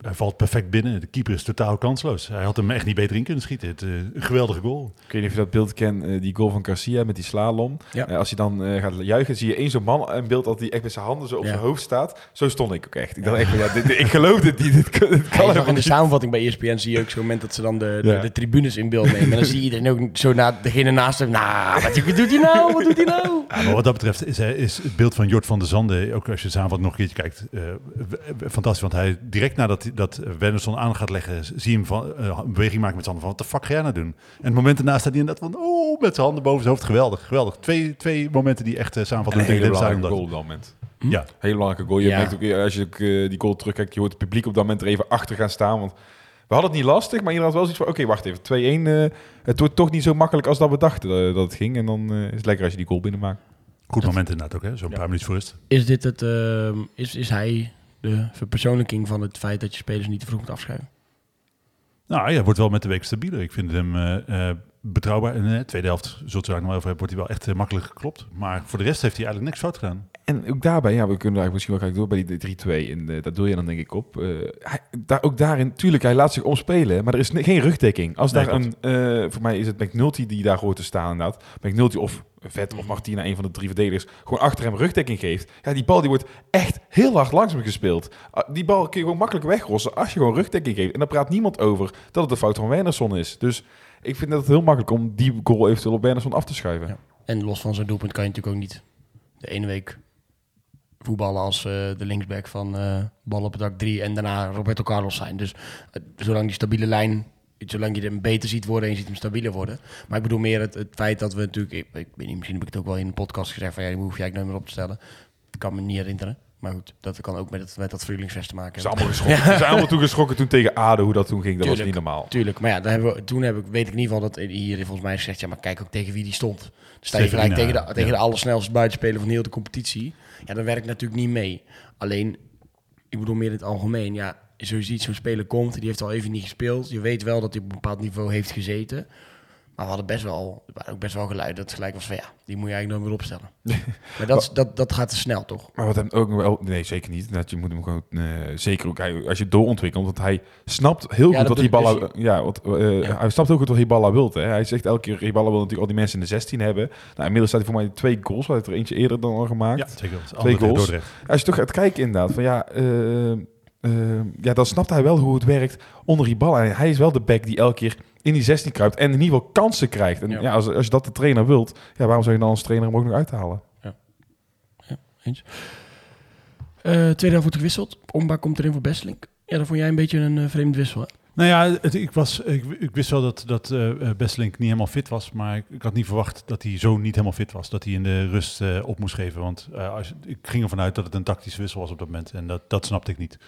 hij valt perfect binnen. De keeper is totaal kansloos. Hij had hem echt niet beter in kunnen schieten. Het, eh, een geweldige goal.
Ik weet niet of je dat beeld kent, eh, die goal van Garcia met die slalom.
Ja.
Eh, als hij dan eh, gaat juichen, zie je één zo'n man in beeld dat hij echt met zijn handen zo op
Ja.
zijn hoofd staat. Zo stond ik ook echt. Ik dacht echt van, ja, dit, dit- ik geloof dit niet. Dit, kan- dit kan helemaal
in de samenvatting bij ESPN zie je ook zo'n moment dat ze dan de, de,
Ja.
de tribunes in beeld nemen. En dan zie je iedereen ook zo naar degene naast hem. Nou, wat doet hij nou? Wat doet hij nou?
Ja, maar wat dat betreft is, hij- is het beeld van Jort van der Zanden, ook als je de samenvatting nog een keertje kijkt, eh, fantastisch. Want hij direct nadat dat Wernersson aan gaat leggen, zie je hem van, eh, een beweging maken met zijn handen van, wat de fuck ga jij nou doen? En het moment daarna staat hij inderdaad van, oh, met zijn handen boven zijn hoofd. Geweldig, geweldig. Twee, twee momenten die echt uh,
En
samenvatten.
een hele belangrijke goal op dat moment.
Ja,
Hele belangrijke goal. Je
Ja.
merkt ook, eh, als je ook, eh, die goal terugkijkt, je hoort het publiek op dat moment er even achter gaan staan. Want we hadden het niet lastig, maar iedereen had wel zoiets van, oké, wacht even, 2-1. eh, het wordt toch niet zo makkelijk als dat we dachten eh, dat het ging. En dan eh, is het lekker als je die goal binnenmaakt.
goed moment inderdaad ook, hè? zo'n paar minuten voor rust.
Is dit het, ehm, is, is hij de verpersoonlijking van het feit dat je spelers niet te vroeg moet afschrijven?
Nou, hij wordt wel met de week stabieler. Ik vind hem eh, eh, betrouwbaar. In de tweede helft, zult u daar nog wel over hebben, wordt hij wel echt eh, makkelijk geklopt. Maar voor de rest heeft hij eigenlijk niks fout gedaan.
En ook daarbij, ja, we kunnen eigenlijk misschien wel gelijk door bij die 3-2. En eh, daar doe je dan denk ik op. Eh, hij, daar, ook daarin, tuurlijk, hij laat zich omspelen, maar er is geen rugdekking. Als
Nee,
daar een, eh, voor mij is het McNulty die daar hoort te staan inderdaad. McNulty of Vet of Martina, een van de drie verdedigers, gewoon achter hem rugdekking geeft. Ja, die bal die wordt echt heel hard langs hem gespeeld. Ah, Die bal kun je gewoon makkelijk wegrossen als je gewoon rugdekking geeft. En daar praat niemand over dat het de fout van Wernersson is. Dus ik vind het heel makkelijk om die goal eventueel op Wernersson af te schuiven.
Ja. En los van zijn doelpunt kan je natuurlijk ook niet de ene week voetballen als eh, de linksback van eh bal op het dak 3 en daarna Roberto Carlos zijn. Dus eh, zolang die stabiele lijn, zolang je hem beter ziet worden en je ziet hem stabieler worden. Maar ik bedoel meer het, het feit dat we natuurlijk, ik, ik weet niet, misschien heb ik het ook wel in een podcast gezegd van ja, die hoef je eigenlijk nooit meer op te stellen. Ik kan me niet herinneren. Maar goed, dat kan ook met, het, met dat Vreelingsfest te maken
Ze zijn
hebben.
allemaal geschrokken. <laughs> Ze zijn allemaal toen geschrokken toen tegen Ade, hoe dat toen ging. Dat was niet normaal.
Tuurlijk, maar ja, daar hebben we, toen heb ik, weet ik in ieder geval dat hier volgens mij gezegd, ja, maar kijk ook tegen wie die stond. Dan sta je gelijk tegen de,
ja.
tegen de allersnelste buitenspeler van heel de competitie. Ja, dat werkt natuurlijk niet mee. Alleen, ik bedoel meer in het algemeen, ja, zo je ziet, zo'n speler komt, die heeft al even niet gespeeld. Je weet wel dat hij op een bepaald niveau heeft gezeten. Maar we hadden best wel, waren ook best wel geluid dat het gelijk was van ja, die moet je eigenlijk nooit meer opstellen. <laughs> maar dat, dat, dat gaat te snel, toch?
Maar wat hem ook wel... Nee, zeker niet. Dat je moet hem gewoon... eh, zeker ook hij, als je doorontwikkelt. Want hij snapt heel
Ja,
goed
dat
wat Hiballa... Ja, wat, eh,
Ja.
hij snapt heel goed wat Hiballa wil. Hè. Hij zegt elke keer... Hiballa wil natuurlijk al die mensen in de 16 hebben. Nou, inmiddels staat hij voor mij twee goals. Hij heeft er eentje eerder dan al gemaakt.
Ja.
Twee goals.
Dordrecht.
Als je toch gaat kijken inderdaad, van ja, eh, eh, ja, dan snapt hij wel hoe het werkt onder die bal. En hij is wel de back die elke keer in die 16 kruipt en in ieder geval kansen krijgt. En
Ja.
ja, als, als je dat de trainer wilt, ja, waarom zou je dan als trainer hem ook nog uithalen?
Eens. Eh, tweede helft wordt gewisseld. Omba komt erin voor Besselink. Ja, dat vond jij een beetje een eh, vreemd wissel, hè?
Nou ja, het, ik, was, ik, ik wist wel dat, dat eh Besselink niet helemaal fit was. Maar ik, ik had niet verwacht dat hij zo niet helemaal fit was. Dat hij in de rust eh, op moest geven. Want als, ik ging ervan uit dat het een tactische wissel was op dat moment. En dat, dat snapte ik niet.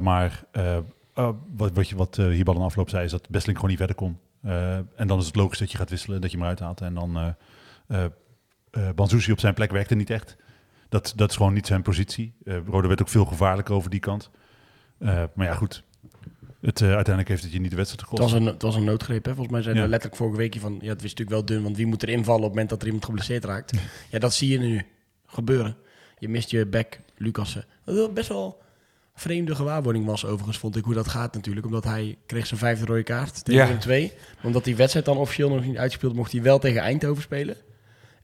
Maar eh, wat, wat, je, wat Hierbal in de afloop zei, is dat Besselink gewoon niet verder kon. En dan is het logisch dat je gaat wisselen, dat je hem eruit haalt. En dan Banzuzi op zijn plek werkte niet echt. Dat, dat is gewoon niet zijn positie. Rode werd ook veel gevaarlijker over die kant. Maar ja, goed. Het, eh, uiteindelijk heeft het je niet de wedstrijd
Het
gekost.
was een, het was een noodgreep, hè? Volgens mij zeiden
Ja.
we letterlijk vorige week van... Ja, het is natuurlijk wel dun, want wie moet er invallen op het moment dat er iemand geblesseerd raakt? Ja, dat zie je nu gebeuren. Je mist je back, Lucassen. Wat wel best wel vreemde gewaarwording was overigens, vond ik, hoe dat gaat natuurlijk. Omdat hij kreeg zijn vijfde rode kaart tegen
Ja.
2. Omdat die wedstrijd dan officieel nog niet uitgespeeld, mocht hij wel tegen Eindhoven spelen.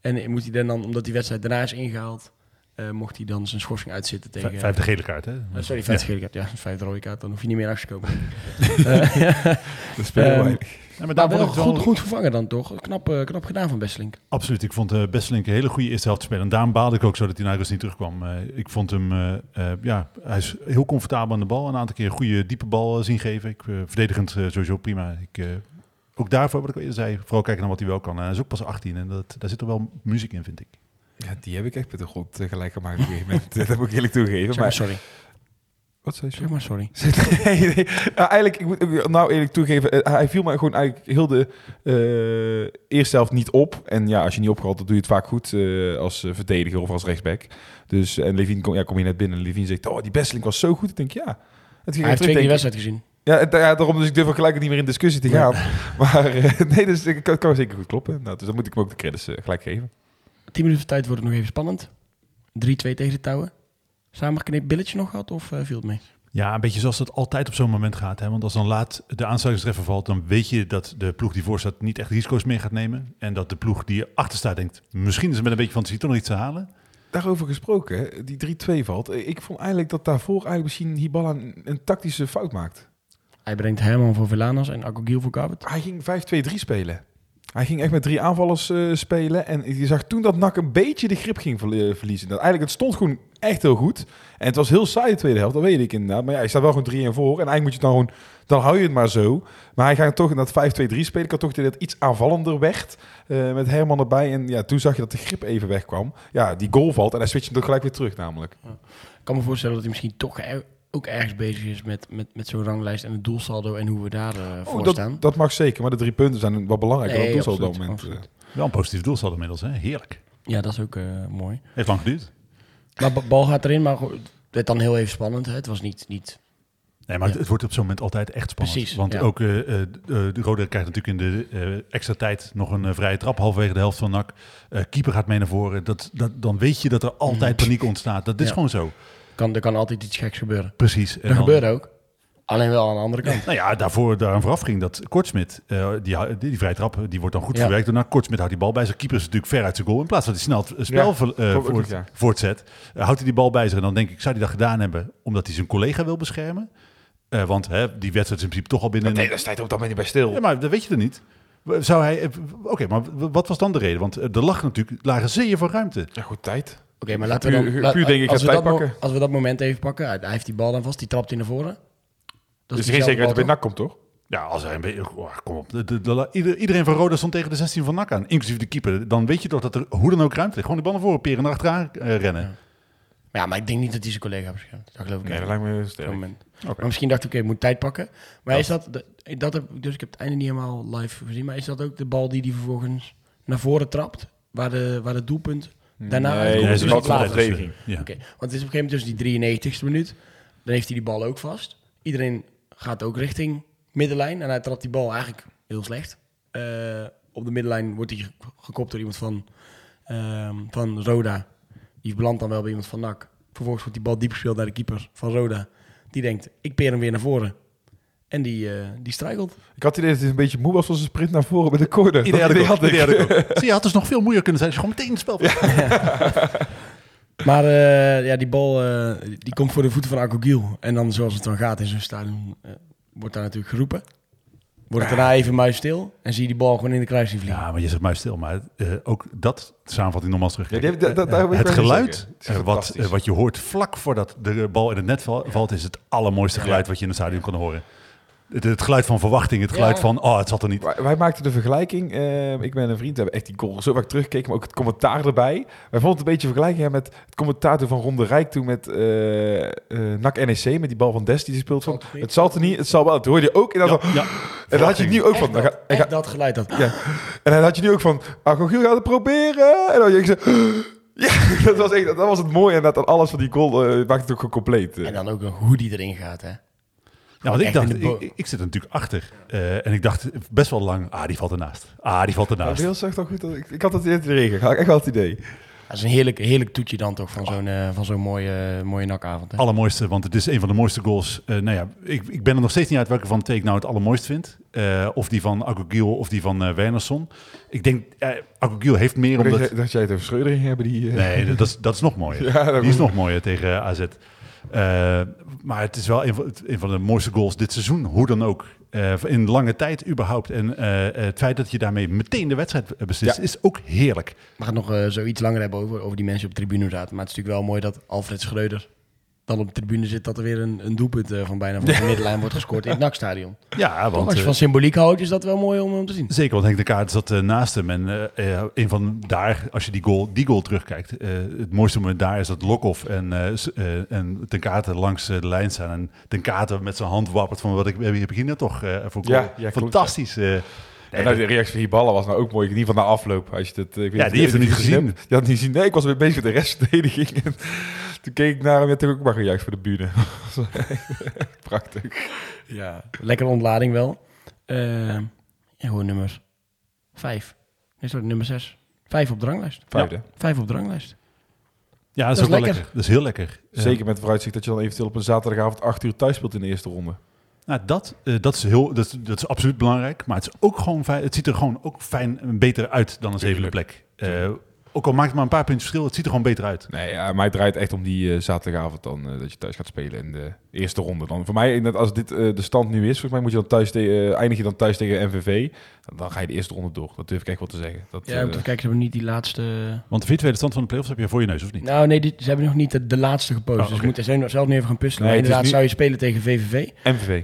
En moet hij dan, omdat die wedstrijd daarna is ingehaald, eh, mocht hij dan zijn schorsing uitzitten tegen...
Vijf- Vijfde gele kaart, hè?
Eh, sorry, vijfde gele kaart. Ja, vijfde rode kaart. Dan hoef je niet meer langs te komen. <laughs>
Dat spelen.
Ja, maar
Maar
daar
wel
vond ik
goed, goed vervangen dan toch? Knap, eh, knap gedaan van Besselink.
Absoluut. Ik vond uh, Besselink een hele goede eerste helft spelen. En daarom baalde ik ook zo dat hij naar rust niet terugkwam. Eh, ik vond hem, eh, eh, ja, hij is heel comfortabel aan de bal. Een aantal keer een goede diepe bal eh, zien geven. Ik, eh, verdedigend eh, sowieso prima. Ik, eh, ook daarvoor, wat ik al eerder zei, vooral kijken naar wat hij wel kan. En hij is ook pas 18 en dat, daar zit er wel muziek in, vind ik.
Ja, die heb ik echt met de grond eh, gelijk gemaakt op een gegeven moment. <laughs> dat moet ik eerlijk toegeven.
Zeg maar
Maar,
sorry.
wat zei je?
Zeg maar sorry. <laughs>
nee, nee. Nou, eigenlijk, ik moet nou eerlijk toegeven, eh, hij viel me gewoon eigenlijk heel de eh, eerste helft niet op. En ja, als je niet opgehaald, dan doe je het vaak goed als verdediger of als rechtsback. Dus, en Levine kom, ja, kom je net binnen en Levine zegt, oh, die Besseling was zo goed. Ik denk, ja. Het ging
Hij heeft twee keer wedstrijd gezien.
Ja, ja, daarom dus ik durf gelijk niet meer in discussie te gaan. <laughs> Maar nee, dus ik kan, kan zeker goed kloppen. Nou, dus dan moet ik hem ook de credits gelijk geven.
Tien minuten tijd wordt het nog even spannend. 3-2 tegen de touwen. Samengeknipt billetje nog gehad of eh, viel het mee?
Ja, een beetje zoals dat altijd op zo'n moment gaat. Hè? Want als dan laat de aansluitingstreffer valt, dan weet je dat de ploeg die voor staat niet echt risico's meer gaat nemen. En dat de ploeg die achter staat denkt, misschien is er met een beetje fantasie toch nog iets te halen.
Daarover gesproken, hè, die 3-2 valt. Eh, Ik vond eigenlijk dat daarvoor eigenlijk misschien Hiballa een, een tactische fout maakt.
Hij brengt Herman voor Velanas en Akogil voor Garbet.
Hij ging 5-2-3 spelen. Hij ging echt met drie aanvallers eh, spelen. En je zag toen dat NAC een beetje de grip ging verlie- verliezen. Dat eigenlijk, het stond gewoon echt heel goed. En het was heel saai de tweede helft, dat weet ik inderdaad. Maar ja, je staat wel gewoon 3 en voor. En eigenlijk moet je dan gewoon... Dan hou je het maar zo. Maar hij gaat toch in dat 5-2-3 spelen. Ik had toch dat iets aanvallender werd. eh, met Herman erbij. En ja, toen zag je dat de grip even wegkwam. Ja, die goal valt. En hij switcht hem toch gelijk weer terug namelijk.
Ik kan me voorstellen dat hij misschien toch ook ergens bezig is met, met, met zo'n ranglijst en het doelsaldo en hoe we daar eh, voor
Oh,
staan.
dat, dat mag zeker. Maar de drie punten zijn wat belangrijker
Nee,
dan dat op dat
absoluut,
moment. eh.
absoluut.
Wel een positief doel staat inmiddels, hè? heerlijk.
Ja, dat is ook eh, mooi.
Heeft lang geduurd.
Maar ba- bal gaat erin, maar het werd dan heel even spannend. Hè? Het was niet, niet
Nee, maar
Ja.
het, het wordt op zo'n moment altijd echt spannend.
Precies,
Want
ja.
ook eh, eh, de de Rode krijgt natuurlijk in de eh, extra tijd nog een vrije trap halverwege de helft van NAC. Eh keeper gaat mee naar voren. Dat, dat, dan weet je dat er altijd paniek ontstaat. Dat is
Ja.
gewoon zo.
Kan, er kan altijd iets geks gebeuren.
Precies. En
Dat
dan-
gebeurde ook. Alleen wel aan de andere kant.
Nou ja, daarvoor, daaraan vooraf ging dat Kortsmit, eh, die, die, die vrije trap, die wordt dan goed
Ja.
verwerkt. Daarna Kortsmit houdt die bal bij zich. Keeper is natuurlijk ver uit zijn goal. In plaats van dat hij snel het spel
Ja,
ver- eh,
klopt ook,
voort-
ja.
voortzet, eh, houdt hij die bal bij zich. En dan denk ik, zou hij dat gedaan hebben omdat hij zijn collega wil beschermen? Eh, want hè, die wedstrijd is in principe toch al binnen...
Nee, daar staat dat moment niet bij stil.
Ja, maar dat weet je er niet. Zou hij... Oké, maar wat was dan de reden? Want er lag natuurlijk lagen zeeën van ruimte.
Ja, goed tijd.
Oké, maar laten we dan...
Puur-
laat-
puur denk ik,
als, we dat
pakken.
als we dat moment even pakken. Hij hij heeft die bal dan vast, die trapt hij naar voren. Dat
Dus is geen zekerheid dat bij NAC komt, toch?
Ja, als hij een beetje... oh, kom op. De, de- de- ieder- iedereen van Roda stond tegen de 16 van NAC aan. Inclusief de keeper. Dan weet je toch dat er hoe dan ook ruimte ligt. Gewoon de bal naar voren peren en erachteraan eh, rennen.
Maar ja, maar ik denk niet dat hij zijn collega beschermt. Dat geloof ik
Nee, dat lijkt me sterk.
moment. Maar misschien dacht ik, oké, ik moet tijd pakken. Maar is dat, dat heb, dus ik heb het einde niet helemaal live gezien. Maar is dat ook de bal die hij vervolgens naar voren trapt? Waar, de, waar het doelpunt daarna
Nee, dat is
Dus
wel
het later.
Ja.
Oké, want het is op een gegeven moment dus die 93ste minuut. Dan heeft hij die bal ook vast. Iedereen gaat ook richting middenlijn. En hij trapt die bal eigenlijk heel slecht. Eh, op de middenlijn wordt hij ge- gekopt door iemand van, ehm, van Roda. Die belandt dan wel bij iemand van NAC. Vervolgens wordt die bal diep gespeeld naar de keeper van Roda. Die denkt, ik peer hem weer naar voren. En die, eh, die struikelt.
Ik had het idee dat het een beetje moe was van zijn sprint naar voren met de corner.
Iedereen had
Dat
ik ook.
idee
had ik ook. <laughs> Zie je, had dus nog veel moeier kunnen zijn als je gewoon meteen het spel <laughs>
Maar eh, ja, die bal eh, die komt voor de voeten van Agogiel. En dan zoals het dan gaat in zo'n stadion, wordt daar natuurlijk geroepen. Wordt het daarna even muis stil en zie je die bal gewoon in de kruising vliegen.
Ja, maar je zegt muis stil. Maar eh, ook dat samenvatting nogmaals terug.
Ja, die dat- dat-
het geluid wat, wat je hoort vlak voordat de bal in het net val- valt, is het allermooiste geluid wat je in het stadion kan horen. Het, het geluid van verwachting, het geluid
Ja.
van, oh, het zat er niet.
Wij, wij maakten de vergelijking. eh, ik ben een vriend, we hebben echt die goal zo vaak teruggekeken, maar ook het commentaar erbij. Wij vonden het een beetje vergelijking hè, met het commentaar toen van Ronde Rijk toen met eh eh NAC NEC, met die bal van Des die ze speelt van. Het zal er niet, het zal wel. Dat hoorde je ook. <laughs> En dan,
Ja,
en dan had je het nu ook van.
Echt dat,
ga- en,
echt
ga-
dat geluid. Dat.
ja. en dan had je nu ook van. Agogiel gaat het proberen. En dan had je zo. <gasps> Ja, <laughs> dat was, echt, dat was het mooie. En dat dan alles van die goal eh, maakt het ook gewoon compleet.
En dan ook nog hoe die erin gaat. Hè.
Ja, want ik dacht, ik, ik zit er natuurlijk achter. Eh, en ik dacht best wel lang, ah, die valt ernaast. Ah, die valt
Ja,
ernaast.
Heel zegt toch goed. dat- Ik, ik had het in de regen. Had ik echt wel het idee.
Dat is een heerlijk, heerlijk toetje dan toch van zo'n eh, van zo'n mooie, mooie nakavond. Hè.
Allermooiste, want het is een van de mooiste goals. Eh, nou ja, ik, ik ben er nog steeds niet uit welke van ik nou het allermooist vind. Eh, of die van Agogiel of die van Wernersson. Ik denk, uh, Agogiel heeft meer
Dat,
omdat...
jij, dat jij het over Schreuder hebben. Die,
Nee, dat is, dat is nog mooier. <laughs>
Ja, dat
die is nog mooier tegen AZ. Eh, maar het is wel een van, een van de mooiste goals dit seizoen. Hoe dan ook. Eh, in lange tijd überhaupt. En eh, het feit dat je daarmee meteen de wedstrijd beslist,
Ja.
is ook heerlijk.
We gaan het nog zoiets langer hebben over, over die mensen op de tribune zaten. Maar het is natuurlijk wel mooi dat Alfred Schreuder dan op de tribune zit... dat er weer een, een doelpunt eh, van bijna van de <laughs> middenlijn wordt gescoord in het NAC-stadion.
Ja,
Toch,
want...
Als je
eh,
van symboliek houdt, is dat wel mooi om, om te zien.
Zeker, want Henk de Kaart zat eh, naast hem. En een van daar, als je die goal, die goal terugkijkt, eh, het mooiste moment daar is dat Lokhoff en, en Ten Katen langs de lijn staan. En Ten Katen met zijn hand wappert van wat ik, heb ik hier net toch eh voor goal.
Ja, ja, klopt,
Fantastisch. eh.
En nou, de reactie van Hiballa was nou ook mooi. In ieder geval na afloop. Als je het, eh, ik weet
Ja, die heeft het niet gezien.
hebt. Die had niet gezien. Nee, ik was weer bezig met de restverdediging. <laughs> En toen keek ik naar hem en toen ook maar gejuicht voor de bühne. <laughs> Prachtig.
Ja. Lekkere ontlading wel. Eh, ja, gewoon nummer vijf. Nee, sorry, nummer zes. Vijf op de ranglijst.
Vijfde.
Vijf op de ranglijst.
Ja, dat is
Dat
ook
is lekker.
lekker. Dat is heel lekker.
Zeker met het vooruitzicht dat je dan eventueel op een zaterdagavond acht uur thuis speelt in de eerste ronde.
Nou, dat, eh, dat, is heel, dat, is, dat is absoluut belangrijk. Maar het, is ook gewoon fijn, het ziet er gewoon ook fijn en beter uit dan een zevende plek. Eh, ook al maakt het maar een paar puntjes verschil, het ziet er gewoon beter uit.
Nee, ja, mij draait echt om die eh, zaterdagavond dan eh, dat je thuis gaat spelen in de eerste ronde. Dan voor mij, net als dit eh, de stand nu is, volgens mij moet je dan thuis tegen, eindig je dan thuis tegen MVV. Dan, dan ga je de eerste ronde door. Dat durf ik echt wel te zeggen. Dat,
Ja, te kijken, ze hebben niet die laatste...
Want de virtuele stand van de playoffs heb je voor je neus, of niet?
Nou nee, die, ze hebben nog niet de, de laatste gepost.
Oh,
Dus we moeten zelf, zelf nu even gaan puzzelen.
Nee,
inderdaad
nu-
zou je spelen tegen VVV.
MVV.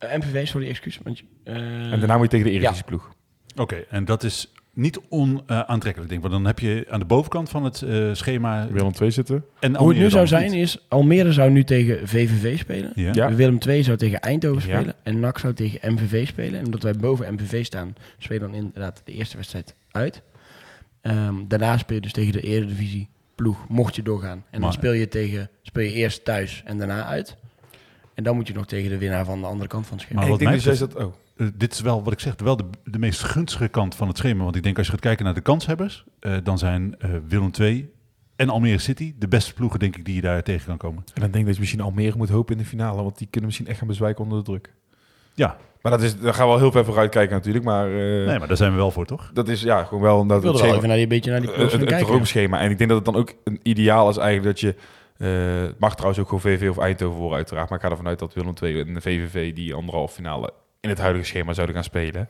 MVV, sorry, excuus. Want, je- eh,
En daarna moet je tegen de Eredivisie ploeg.
Oké, en dat is niet onaantrekkelijk, denk ik. Want dan heb je aan de bovenkant van het eh, schema...
Willem 2 zitten.
En
Hoe het nu zou zijn
niet.
is, Almere zou nu tegen VVV spelen.
Ja.
Ja.
Willem II zou tegen Eindhoven
Ja.
spelen. En NAC zou tegen MVV spelen. En omdat wij boven MVV staan, spelen dan inderdaad de eerste wedstrijd uit. Ehm, daarna speel je dus tegen de Eredivisie ploeg, mocht je doorgaan. En dan speel je, tegen, speel je eerst thuis en daarna uit. En dan moet je nog tegen de winnaar van de andere kant van het schema.
Maar
En
wat
ik denk
mij
dus zat... Oh.
Eh, dit is wel wat ik zeg, wel de, de meest gunstige kant van het schema. Want ik denk als je gaat kijken naar de kanshebbers, eh, dan zijn eh, Willem II en Almere City de beste ploegen, denk ik, die je daar tegen kan komen.
En dan denk ik dat je misschien Almere moet hopen in de finale. Want die kunnen misschien echt gaan bezwijken onder de druk.
Ja,
Maar dat is, daar gaan we wel heel ver vooruit kijken natuurlijk. Maar, eh,
nee, maar daar zijn we wel voor, toch?
dat is ja, gewoon wel... Dat
Ik wilde wel even naar die, beetje naar die
het, het, het
kijken.
droomschema. En ik denk dat het dan ook een ideaal is eigenlijk dat je... eh, het mag trouwens ook gewoon VV of Eindhoven worden uiteraard. Maar ik ga ervan uit dat Willem II en de VVV die anderhalf finale in het huidige schema zouden gaan spelen.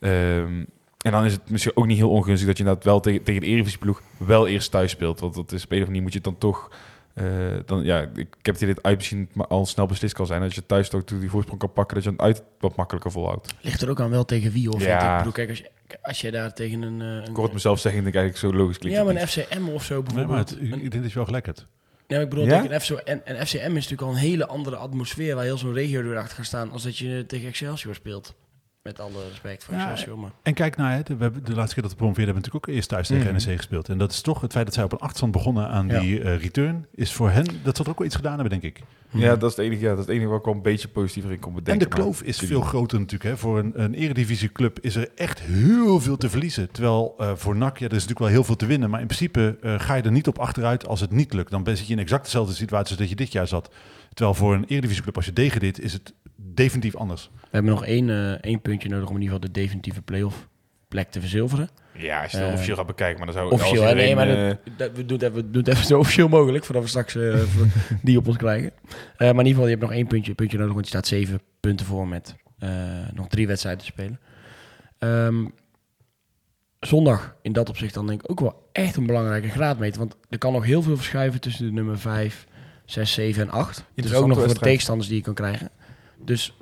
Ehm, en dan is het misschien ook niet heel ongunstig dat je inderdaad wel tegen, tegen de Eredivisie ploeg wel eerst thuis speelt. Want dat is op een of andere manier moet je het dan toch... eh, dan, ja, ik, ik heb het idee dat uit misschien maar al snel beslist kan zijn. Dat je thuis toch die voorsprong kan pakken, dat je het uit wat makkelijker volhoudt.
Ligt er ook aan wel tegen wie, of
Ja.
vind ik. Ik bedoel, kijk, als je, als je daar tegen een... eh,
Ik
een
hoor het mezelf zeggen, denk ik eigenlijk zo logisch klinkt
ja,
het
maar
niet.
een FCM of zo
Nee, maar
bijvoorbeeld.
het, ik, ik denk dat je wel gelijk hebt.
Nee, ik bedoel,
Ja?
tegen FC, en, en FCM is natuurlijk al een hele andere atmosfeer waar heel zo'n regio door achter gaat staan als dat je tegen Excelsior speelt. Met alle respect voor
Ja,
Excelsior, maar...
En kijk naar het. We hebben de laatste keer dat we promoveerden, hebben we natuurlijk ook eerst thuis tegen
Mhm.
NEC gespeeld. En dat is toch het feit dat zij op een achterstand begonnen aan
Ja.
die eh, return. Is voor hen, dat zal er ook wel iets gedaan hebben, denk ik.
Ja, dat is het enige, ja, dat is het enige waar ik wel een beetje positiever in kon bedenken.
en de
maar-
kloof is veel groter natuurlijk. Hè. Voor een, een eredivisieclub is er echt heel veel te verliezen. Terwijl eh, voor NAC, ja, er is natuurlijk wel heel veel te winnen. Maar in principe eh, ga je er niet op achteruit als het niet lukt. Dan ben zit je in exact dezelfde situatie als dat je dit jaar zat. Terwijl voor een eredivisieclub, als je degradeert, is het definitief anders.
We hebben nog één, eh, één puntje nodig om in ieder geval de definitieve play-off plek te verzilveren.
Ja, als je het
Eh,
officieel gaat bekijken, maar dan zou
Officieel, hè? nee,
iedereen,
maar
eh,
dat, dat- we, doen het even, we doen het even zo officieel mogelijk, voordat we straks <laughs> die op ons krijgen. Eh, maar in ieder geval, je hebt nog één puntje, puntje nodig, want je staat zeven punten voor met eh, nog drie wedstrijden te spelen. Ehm, zondag, in dat opzicht dan denk ik ook wel echt een belangrijke graadmeter, want er kan nog heel veel verschuiven tussen de nummer 5, 6, 7 en 8. Dus ook nog voor tegenstanders die je kan krijgen. Dus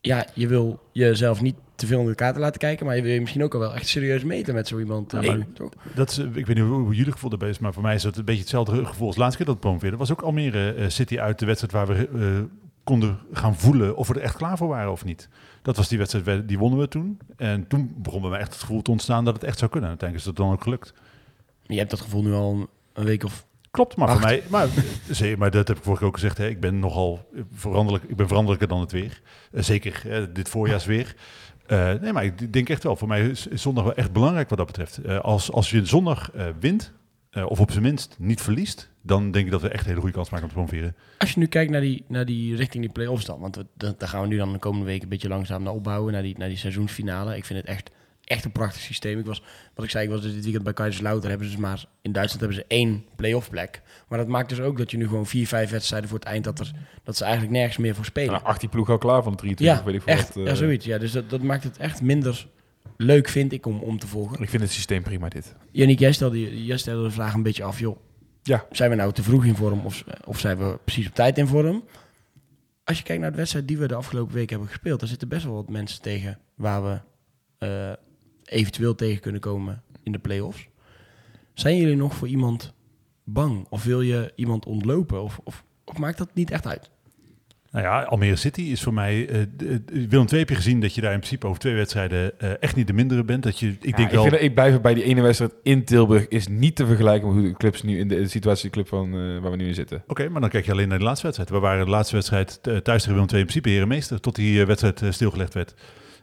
ja, je wil jezelf niet te veel in de kaarten laten kijken, maar je wil je misschien ook al wel echt serieus meten met zo iemand. eh,
maar-
nu, toch?
Dat is, eh, ik weet niet hoe, jullie gevoel daarbij is, maar voor mij is het een beetje hetzelfde gevoel als de laatste keer dat we promoveerden. was ook Almere eh, City uit de wedstrijd waar we eh, konden gaan voelen of we er echt klaar voor waren of niet. Dat was die wedstrijd, we- die wonnen we toen. En toen begon bij mij echt het gevoel te ontstaan dat het echt zou kunnen. Uiteindelijk is dat dan ook gelukt.
Je hebt dat gevoel nu al een, een week of...
Klopt, maar
Acht.
voor mij, maar, zee- maar dat heb ik vorige keer ook gezegd. Hè, ik ben nogal veranderlijk, ik ben veranderlijker dan het weer. Eh, zeker eh, dit voorjaarsweer. Eh, nee, maar ik denk echt wel. Voor mij is, zondag wel echt belangrijk wat dat betreft. Eh, als, als je zondag eh, wint, eh, of op zijn minst niet verliest, dan denk ik dat we echt een hele goede kans maken om te promoveren.
Als je nu kijkt naar die, naar die richting die play-offs dan, want we- dat- daar gaan we nu dan de komende week een beetje langzaam naar opbouwen, naar die, naar die seizoensfinale. Ik vind het echt, echt een prachtig systeem. Ik was, wat ik zei, ik was dus dit weekend bij Kaiserslautern, hebben ze dus maar, in Duitsland hebben ze één play-off plek. Maar dat maakt dus ook dat je nu gewoon vier, vijf wedstrijden voor het eind, dat, er, dat ze eigenlijk nergens meer voor spelen.
nou, 18 ploeg al klaar van de 23,
ja,
weet ik veel
echt,
wat.
ja,
eh,
zoiets. Ja, dus dat, dat maakt het echt minder leuk, vind ik, om, om te volgen.
Ik vind het systeem prima dit.
Yannick, jij stelde, jij stelde de vraag een beetje af, joh.
Ja.
Zijn we nou te vroeg in vorm of, of zijn we precies op tijd in vorm? Als je kijkt naar de wedstrijd die we de afgelopen week hebben gespeeld, daar zitten best wel wat mensen tegen waar we eh, eventueel tegen kunnen komen in de play-offs. Zijn jullie nog voor iemand bang? Of wil je iemand ontlopen? Of, of, of maakt dat niet echt uit?
Nou ja, Almere City is voor mij... eh, eh, Willem II heb je gezien dat je daar in principe over twee wedstrijden eh, echt niet de mindere bent. Dat je, ik denk wel...
ik, vind, dat- ik blijf bij die ene wedstrijd in Tilburg is niet te vergelijken met hoe de clubs nu in de, de situatie de club van waar we nu in zitten.
Oké, maar dan kijk je alleen naar de laatste wedstrijd. We waren de laatste wedstrijd thuis tegen Willem II in principe herenmeester, tot die wedstrijd stilgelegd werd.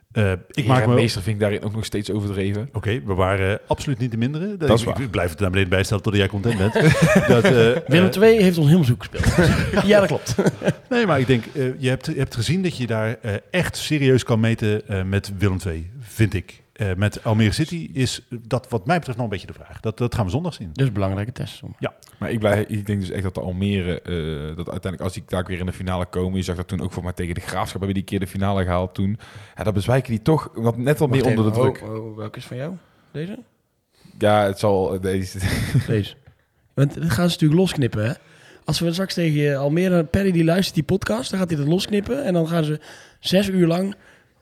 Eh, ik maak me...
meester vind ik daarin ook nog steeds overdreven.
Oké, we waren absoluut niet de mindere.
Dat is
ik,
waar.
ik blijf het naar beneden bijstellen tot jij content bent. <laughs> dat, eh,
Willem
eh,
II heeft ons helemaal zoek gespeeld. <laughs> ja, dat klopt. <laughs>
nee, maar ik denk, eh, je, hebt, je hebt gezien dat je daar eh, echt serieus kan meten eh, met Willem II, vind ik. Eh, met Almere City is dat wat mij betreft nog een beetje de vraag. Dat, dat gaan we zondag zien.
Dus een belangrijke test.
Maar ik, blijf, ik denk dus echt dat de Almere, eh, dat uiteindelijk als die daar weer in de finale komen, je zag dat toen ook voor mij tegen de Graafschap, hebben die keer de finale gehaald toen. Ja, dat bezwijken die toch wat net wat meer onder de druk.
oh, oh, welke is van jou? Deze?
Ja, het zal eh, deze. <laughs>
Deze. Want dat gaan ze natuurlijk losknippen, hè? Als we straks tegen Almere, Perry die luistert die podcast, dan gaat hij dat losknippen. En dan gaan ze zes uur lang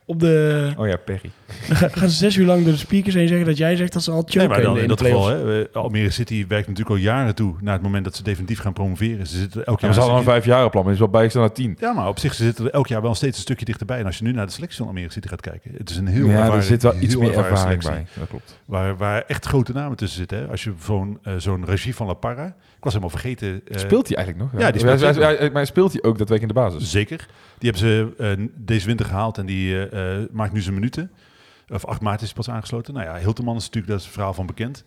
op de...
Oh ja, Perry. <laughs>
Dan gaan ze zes uur lang door de speakers heen zeggen dat jij zegt dat ze al choken
Nee, maar dan
in,
dat geval, hè, eh, Almere City werkt natuurlijk al jaren toe naar het moment dat ze definitief gaan promoveren. Ze zitten elk
Ja,
jaar
we hadden een vijf jaar plan, maar is wel bijgestaan naar tien.
Ja, maar op zich ze zitten er elk jaar wel steeds een stukje dichterbij. En als je nu naar de selectie van Almere City gaat kijken, het is een heel
ja,
ervaren,
er zit wel iets meer ervaring
selectie.
bij. Dat klopt.
Waar, waar echt grote namen tussen zitten. Hè? Als je zo'n eh, zo'n regie van La Parra, ik was helemaal vergeten. eh,
Speelt hij eigenlijk nog?
ja, die speelt
Hij-
zeker.
hij- hij- Maar speelt hij ook dat week in de basis?
Zeker. Die hebben ze eh, deze winter gehaald en die maakt nu zijn minuten. Of 8 maart is hij pas aangesloten. Nou ja, Hilterman is natuurlijk, daar is het verhaal van bekend.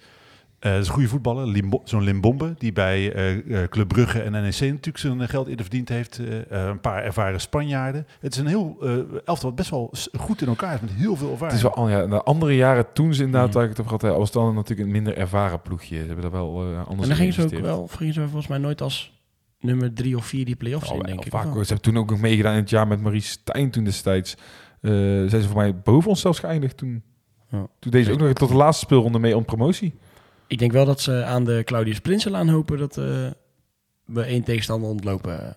Eh dat is een goede voetballer. Limbo- Zo'n Limbombe, die bij eh, eh, Club Brugge en NEC natuurlijk zijn geld eerder verdiend heeft. Eh, eh, een paar ervaren Spanjaarden. Het is een heel eh elftal wat best wel goed in elkaar is, met heel veel ervaring.
Het is wel, al- ja, de andere jaren toen ze inderdaad,
Mhm.
waar ik het over had, eh, was dan natuurlijk een minder ervaren ploegje. Ze hebben daar wel eh, anders
En dan gingen ze ook wel, gingen ze volgens mij nooit als nummer drie of vier die play-offs
Oh,
in, denk ik.
vaak? Ze hebben toen ook nog meegedaan in het jaar met Maurice Stijn toen destijds. Eh zijn ze voor mij boven ons zelfs geëindigd toen.
Ja.
Toen deze ook nog tot de laatste speelronde mee om promotie.
Ik denk wel dat ze aan de Claudius Prinsenlaan hopen dat eh, we één tegenstander ontlopen eh,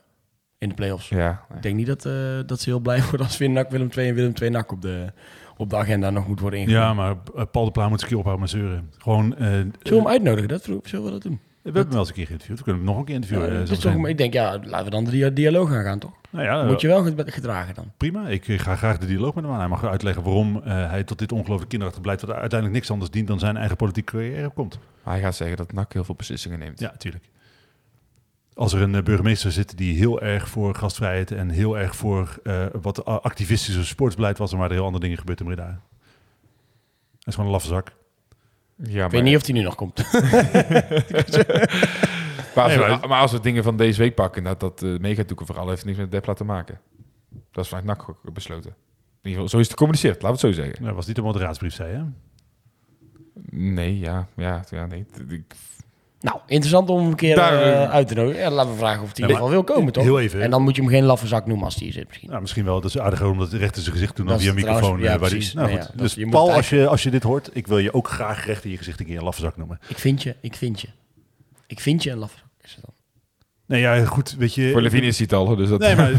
in de play-offs.
Ja,
Ik denk niet dat, eh, dat ze heel blij <laughs> worden als NAC Willem 2 en Willem 2 NAC op de, op de agenda nog moet worden ingenomen.
Ja, maar Paul de Pla moet een keer ophouden met zeuren. Gewoon, eh,
Zullen we hem uitnodigen? Dat zullen we dat doen?
We hebben hem wel eens een keer geïnterviewd. We kunnen hem nog een keer interviewen.
Ja, dat is
zo
toch,
zijn.
ik denk, ja, laten we dan de dia- dialoog aangaan, toch?
Nou ja,
Moet je wel ged- gedragen dan.
prima. Ik eh, ga graag de dialoog met hem aan. Hij mag uitleggen waarom eh, hij tot dit ongelooflijk kinderachtig beleid... wat uiteindelijk niks anders dient dan zijn eigen politieke carrière komt.
Maar hij gaat zeggen dat NAC heel veel beslissingen neemt.
Ja, natuurlijk. Als er een eh, burgemeester zit die heel erg voor gastvrijheid... en heel erg voor eh, wat activistische sportsbeleid was... dan waren er heel andere dingen gebeurd in Breda. Hij is gewoon een laffe zak.
Ja,
Ik weet niet of die nu nog komt. <laughs> <laughs>
Maar als,
Nee,
we,
maar-
maar als we dingen van deze week pakken, dat, dat uh, megatoeken vooral heeft niks met Depla te maken. Dat is vanuit NAC besloten. In ieder geval, zo is het gecommuniceerd, laten we het zo zeggen.
Dat was niet de raadsbrief, zei hè?
Nee, ja, ja, ja nee. Ik-
nou, interessant om hem een keer
Daar,
eh,
eh,
uit te nodigen. Ja, laten we vragen of hij in ieder geval wil komen, toch?
Heel even.
En dan moet je hem geen laffe zak noemen als hij hier zit misschien.
Nou, misschien wel. Dat is aardiger om dat recht in zijn gezicht te doen
Dat
dan via
is
een microfoon.
ja,
eh, waar die-
precies.
nou,
Nee,
goed.
ja,
dus Paul,
het
als je, als je dit hoort, ik wil je ook graag recht in je gezicht een keer een laffe zak noemen.
Ik vind je, ik vind je. Ik vind je een laffe zak. Is het dan.
Nee, ja, goed, weet je...
voor Levine is hij het al, dus dat...
Nee, maar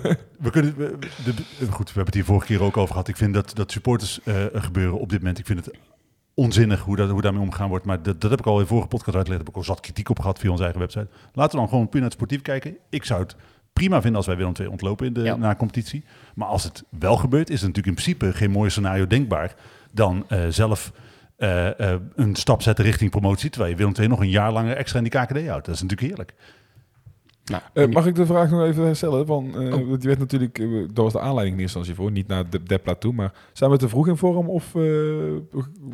<laughs> we kunnen... We, de, goed, we hebben het hier vorige keer ook over gehad. Ik vind dat, dat supporters eh, gebeuren op dit moment. Ik vind het onzinnig hoe, dat, hoe daarmee omgegaan wordt. Maar dat, dat heb ik al in de vorige podcast uitgelegd. Heb ik al zat kritiek op gehad via onze eigen website. Laten we dan gewoon puur naar het sportief kijken. Ik zou het prima vinden als wij Willem II ontlopen in de
Ja.
na competitie. Maar als het wel gebeurt, is het natuurlijk in principe geen mooier scenario denkbaar dan eh, zelf eh, eh, een stap zetten richting promotie. Terwijl je Willem II nog een jaar langer extra in die KKD houdt. Dat is natuurlijk heerlijk.
Nou,
Eh, mag ik de vraag nog even stellen? Van, eh,
Oh.
want Die werd natuurlijk, eh, dat was de aanleiding in eerste instantie voor, niet naar de Depla toe, maar zijn we te vroeg in vorm of eh,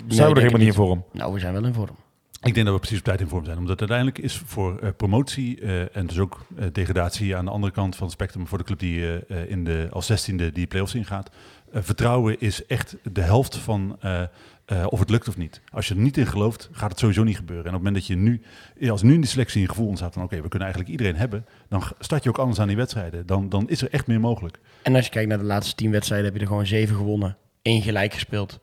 zijn we er helemaal niet in vorm?
nou, we zijn wel in vorm.
Ik denk dat we precies op tijd in vorm zijn. Omdat uiteindelijk is voor promotie eh, en dus ook degradatie aan de andere kant van het spectrum voor de club die in de, als zestiende die play-offs ingaat. vertrouwen is echt de helft van eh, of het lukt of niet. Als je er niet in gelooft, gaat het sowieso niet gebeuren. En op het moment dat je nu, als nu in die selectie een gevoel ontstaat van oké, we kunnen eigenlijk iedereen hebben, dan start je ook anders aan die wedstrijden. Dan, dan is er echt meer mogelijk.
En als je kijkt naar de laatste tien wedstrijden, heb je er gewoon zeven gewonnen. één gelijk gespeeld.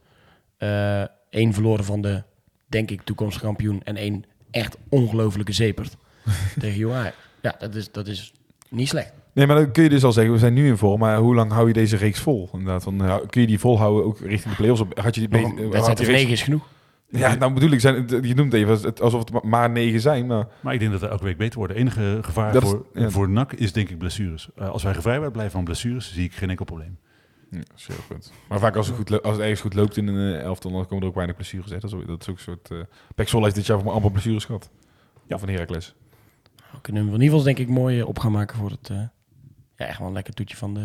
eh één verloren van de, denk ik, toekomstige kampioen. En één echt ongelofelijke zepert <laughs> tegen Ajax. Ja, dat is, dat is niet slecht.
Nee, maar dan kun je dus al zeggen, we zijn nu in vorm, maar hoe lang hou je deze reeks vol? Inderdaad, van, eh, kun je die volhouden ook richting de play-offs? Had je die,
Nog
eh, had die
of
reeks-
negen is genoeg.
Ja, nou bedoel ik, zijn, je noemt even het- alsof het ma- maar negen zijn, maar
Maar ik denk dat er elke week beter wordt. Het enige gevaar
Dat is-
voor,
ja.
voor NAC is denk ik blessures. Eh, als wij gevrijwaard blijven van blessures, zie ik geen enkel probleem.
Ja, dat is een heel punt. Maar vaak als het, goed als het ergens goed loopt in een elftal, dan komen er ook weinig blessures. Hè? Dat, is, ook- dat is ook een soort... Zwolle heeft dit jaar voor allemaal blessures gehad. Ja. Van Heracles.
We kunnen hem in ieder geval denk ik mooi op gaan maken voor het... eh, ja, echt wel een lekker toetje van de,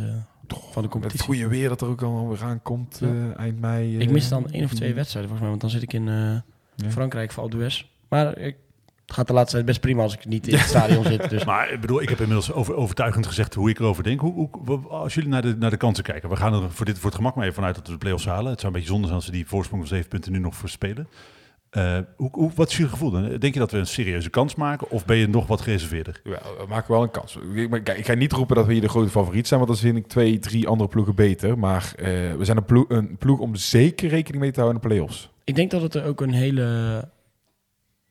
van de
Met het
competitie.
goede weer dat er ook al weer aankomt
Ja.
eh, eind mei.
Ik
eh,
mis dan één of twee wedstrijden volgens mij, want dan zit ik in eh,
Ja.
Frankrijk voor Alpe d'Huez. Maar ik, het gaat de laatste tijd best prima als ik niet in het stadion zit. Dus <laughs>
Maar ik bedoel, ik heb inmiddels over, overtuigend gezegd hoe ik erover denk. Hoe, hoe, als jullie naar de, naar de kansen kijken, we gaan er voor, dit, voor het gemak maar even vanuit dat we de play-offs halen. Het zou een beetje zonde zijn als we die voorsprong van zeven punten nu nog verspelen. Eh hoe, hoe, wat is je gevoel dan? Denk je dat we een serieuze kans maken of ben je nog wat gereserveerder?
Ja, we maken wel een kans. Ik, maar kijk, ik ga niet roepen dat we hier de grote favoriet zijn, want dan vind ik twee, drie andere ploegen beter. Maar eh, we zijn een ploeg, een ploeg om zeker rekening mee te houden in de play-offs.
ik denk dat het er ook een hele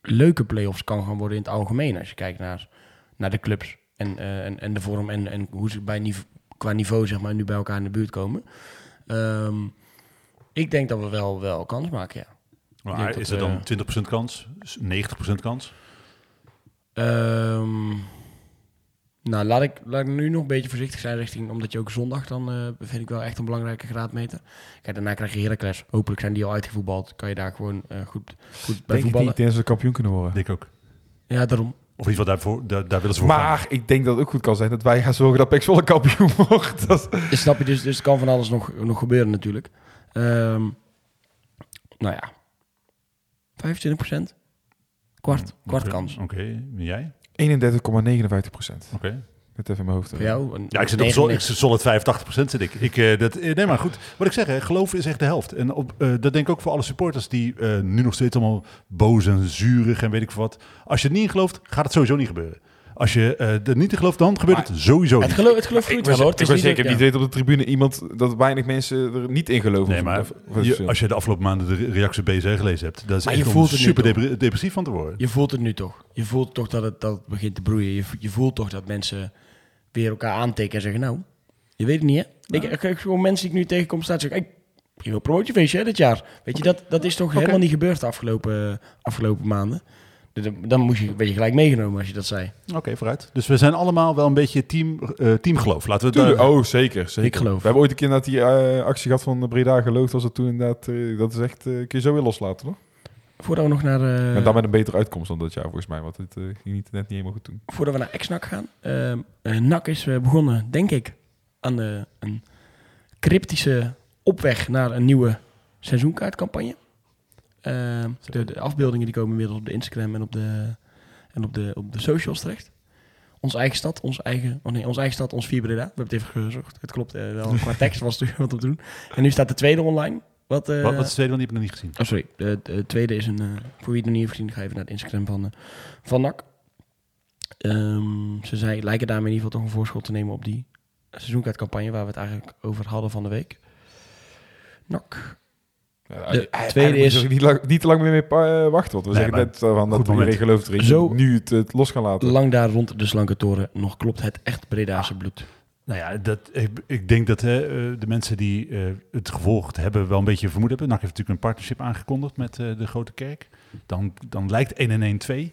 leuke play-offs kan gaan worden in het algemeen. Als je kijkt naar, naar de clubs en, eh, en, en de vorm en, en hoe ze bij niveau, qua niveau zeg maar, nu bij elkaar in de buurt komen. Ehm, ik denk dat we wel, wel kans maken, ja. Denk
Maar
dat
is er dan 20% kans? 90% kans?
Ehm, nou, laat ik, laat ik nu nog een beetje voorzichtig zijn richting... omdat je ook zondag dan eh, vind ik wel echt een belangrijke graadmeter. Kijk, daarna krijg je Heracles. Hopelijk zijn die al uitgevoetbald. Kan je daar gewoon eh, goed, goed bij
Denk ik
voetballen.
niet, tenzij ze kampioen kunnen worden.
Denk ik ook.
Ja, daarom.
Of in ieder geval daarvoor, daar, daar willen ze voor gaan.
Maar ik denk dat het ook goed kan zijn dat wij gaan zorgen dat Zwolle kampioen <laughs> wordt. Dat,
Dus snap je, dus, dus het kan van alles nog, nog gebeuren natuurlijk. Ehm, nou ja, 25 procent. Kwart, kwart
Oké,
kans.
Oké, jij?
31,59 procent.
Oké.
Net even in mijn hoofd.
Voor jou?
Ja, ik zit op sol, ik
99.
zit solid 85% zit ik. ik eh, dat, eh, nee, maar goed. Wat ik zeg, hè, geloven is echt de helft. En op, eh, dat denk ik ook voor alle supporters die eh, nu nog steeds allemaal boos en zurig en weet ik veel wat. Als je er niet in gelooft, gaat het sowieso niet gebeuren. Als je eh, er niet in gelooft, dan gebeurt het sowieso
Het geloof, het geloof
Ik
groeit wel hoor. Het
ik
is
was zeker niet
ja.
weten op de tribune iemand dat weinig mensen er niet in geloven.
Nee, maar
Of- of-
je- als je de afgelopen maanden de re- reacties op gelezen hebt, dat is
Maar
echt
je voelt het
super depressief van te worden.
Je voelt het nu toch. Je voelt toch dat het, dat het begint te broeien. Je, je voelt toch dat mensen weer elkaar aantikken en zeggen... Nou, je weet het niet hè. Ik, ik, ik, gewoon mensen die ik nu tegenkom staan zeggen... Ik op promotiefeestje hè, dit jaar. Weet je, dat, dat is toch helemaal niet gebeurd de afgelopen, afgelopen maanden. Dus Dan moest je, werd je gelijk meegenomen als je dat zei.
Oké, vooruit. Dus we zijn allemaal wel een beetje team, eh teamgeloof. Laten we het
oh, zeker, zeker.
Ik geloof.
We hebben ooit een keer inderdaad die eh, actie gehad van Breda Geloof. Was dat toen inderdaad, eh, dat is echt, eh, kun je zo weer loslaten, toch?
Voordat we nog naar, eh,
en dan met een betere uitkomst dan dat jaar, volgens mij. Want het eh, ging niet, net niet helemaal goed toen.
voordat we naar Ex-NAC gaan. ehm, eh, NAC is begonnen, denk ik, aan de, een cryptische opweg naar een nieuwe seizoenkaartcampagne. Ehm, de, de afbeeldingen die komen inmiddels op de Instagram en op de, en op de, op de socials terecht. Onze eigen stad, onze eigen, oh nee, onze eigen stad, ons vier Breda. We hebben het even gezocht. Het klopt eh, wel. Qua <laughs> tekst was het wat op te doen. En nu staat de tweede online. Wat, eh,
Wat, wat is de tweede, want die heb ik nog niet gezien.
Oh, sorry. De, de tweede is een... eh, voor wie het nog niet heeft gezien, ga even naar het Instagram van, eh, van NAC. Ehm, ze zei, lijken daarmee in ieder geval toch een voorschot te nemen op die seizoenkaartcampagne waar we het eigenlijk over hadden van de week. NAC.
Ja,
De tweede is-
niet, lang, niet te lang meer mee eh, wachten. Want we
Nee,
zeggen net eh, van dat iedereen gelooft erin.
Zo-
Nu het, het los gaan laten.
Lang daar rond de slanke toren nog klopt het echt Bredaanse bloed.
Nou ja, dat, ik, ik denk dat hè, eh, de mensen die het gevolgd hebben wel een beetje vermoed hebben. NAC heeft natuurlijk een partnership aangekondigd met de Grote Kerk. Dan, dan lijkt 1 en 1 2.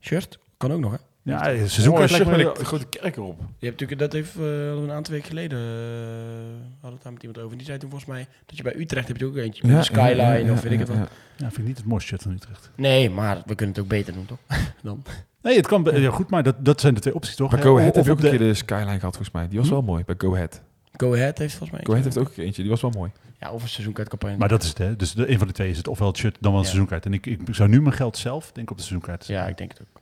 Shirt? Kan ook nog, hè?
Ja,
Mooi,
seizoenkaart lijkt me
maar de grote kerk erop.
Je hebt natuurlijk, dat heeft, eh, hadden we een aantal weken geleden, eh, hadden we het daar met iemand over. Die zei toen volgens mij, dat je bij Utrecht heb je ook eentje, met een skyline of weet ik het wat.
Ja, vind ik niet het mooiste shirt van Utrecht.
Nee, maar we kunnen het ook beter doen, toch? <laughs> Dan.
Nee, het kan ja, goed, maar dat, dat zijn de twee opties toch?
Bij
Hè?
Go Ahead heb je ook
op
een
de-
keer de skyline gehad, volgens mij. Die was
Hm?
wel mooi, bij Go Ahead.
Go Ahead heeft volgens mij
Go Ahead heeft ook een eentje, die was wel mooi.
Ja, of een seizoenkaartcampagne.
Maar dat is het, hè? Dus de, een van de twee is het ofwel het shirt dan wel een
Ja.
seizoenkaart. En ik, ik zou nu mijn geld zelf, denk ik, op de seizoenkaart.
Ja, ik denk het ook.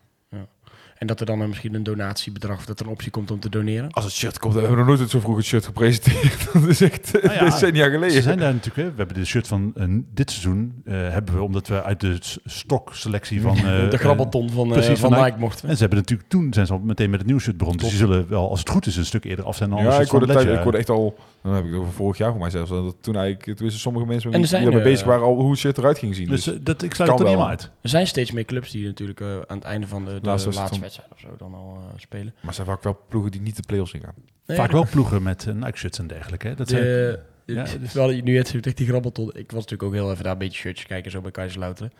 En dat er dan misschien een donatiebedrag, of dat er een optie komt om te doneren.
Als het shirt komt, we hebben nog nooit zo vroeg het shirt gepresenteerd. <laughs> dat is echt
Nou ja,
decennia geleden.
Ze zijn daar natuurlijk, hè? we hebben de shirt van eh, dit seizoen, eh, hebben we omdat we uit de stokselectie van... <laughs> eh,
de grabbelton van, eh,
precies,
van
van
Nike mochten.
En ze hebben natuurlijk toen zijn ze al meteen met het nieuwe shirt begonnen. Dus die zullen wel, als het goed is, een stuk eerder af zijn dan
Ja, ik hoorde, tijd, ik hoorde echt al, dan heb ik het over vorig jaar voor mij zelfs, dat toen eigenlijk, toen wisten sommige mensen
En er
die
zijn, eh,
bezig waren al hoe het shirt eruit ging zien.
Dus
Dus,
eh, dat, ik sluit het er niet uit.
Er zijn steeds meer clubs die natuurlijk eh, aan het einde van de, de
Laatste
laatste,
wedstrijd.
of zo dan al eh, spelen.
maar zijn vaak wel ploegen die niet de play-offs ingaan.
Nee,
Vaak wel ploegen met uh, Nike-shirts en dergelijke. Hè? Dat zijn,
De,
Ja,
ja,
dus-
Terwijl je nu het zegt die grabbelton. Ik was natuurlijk ook heel even daar een beetje shirtjes kijken zo bij Kaiserslauteren.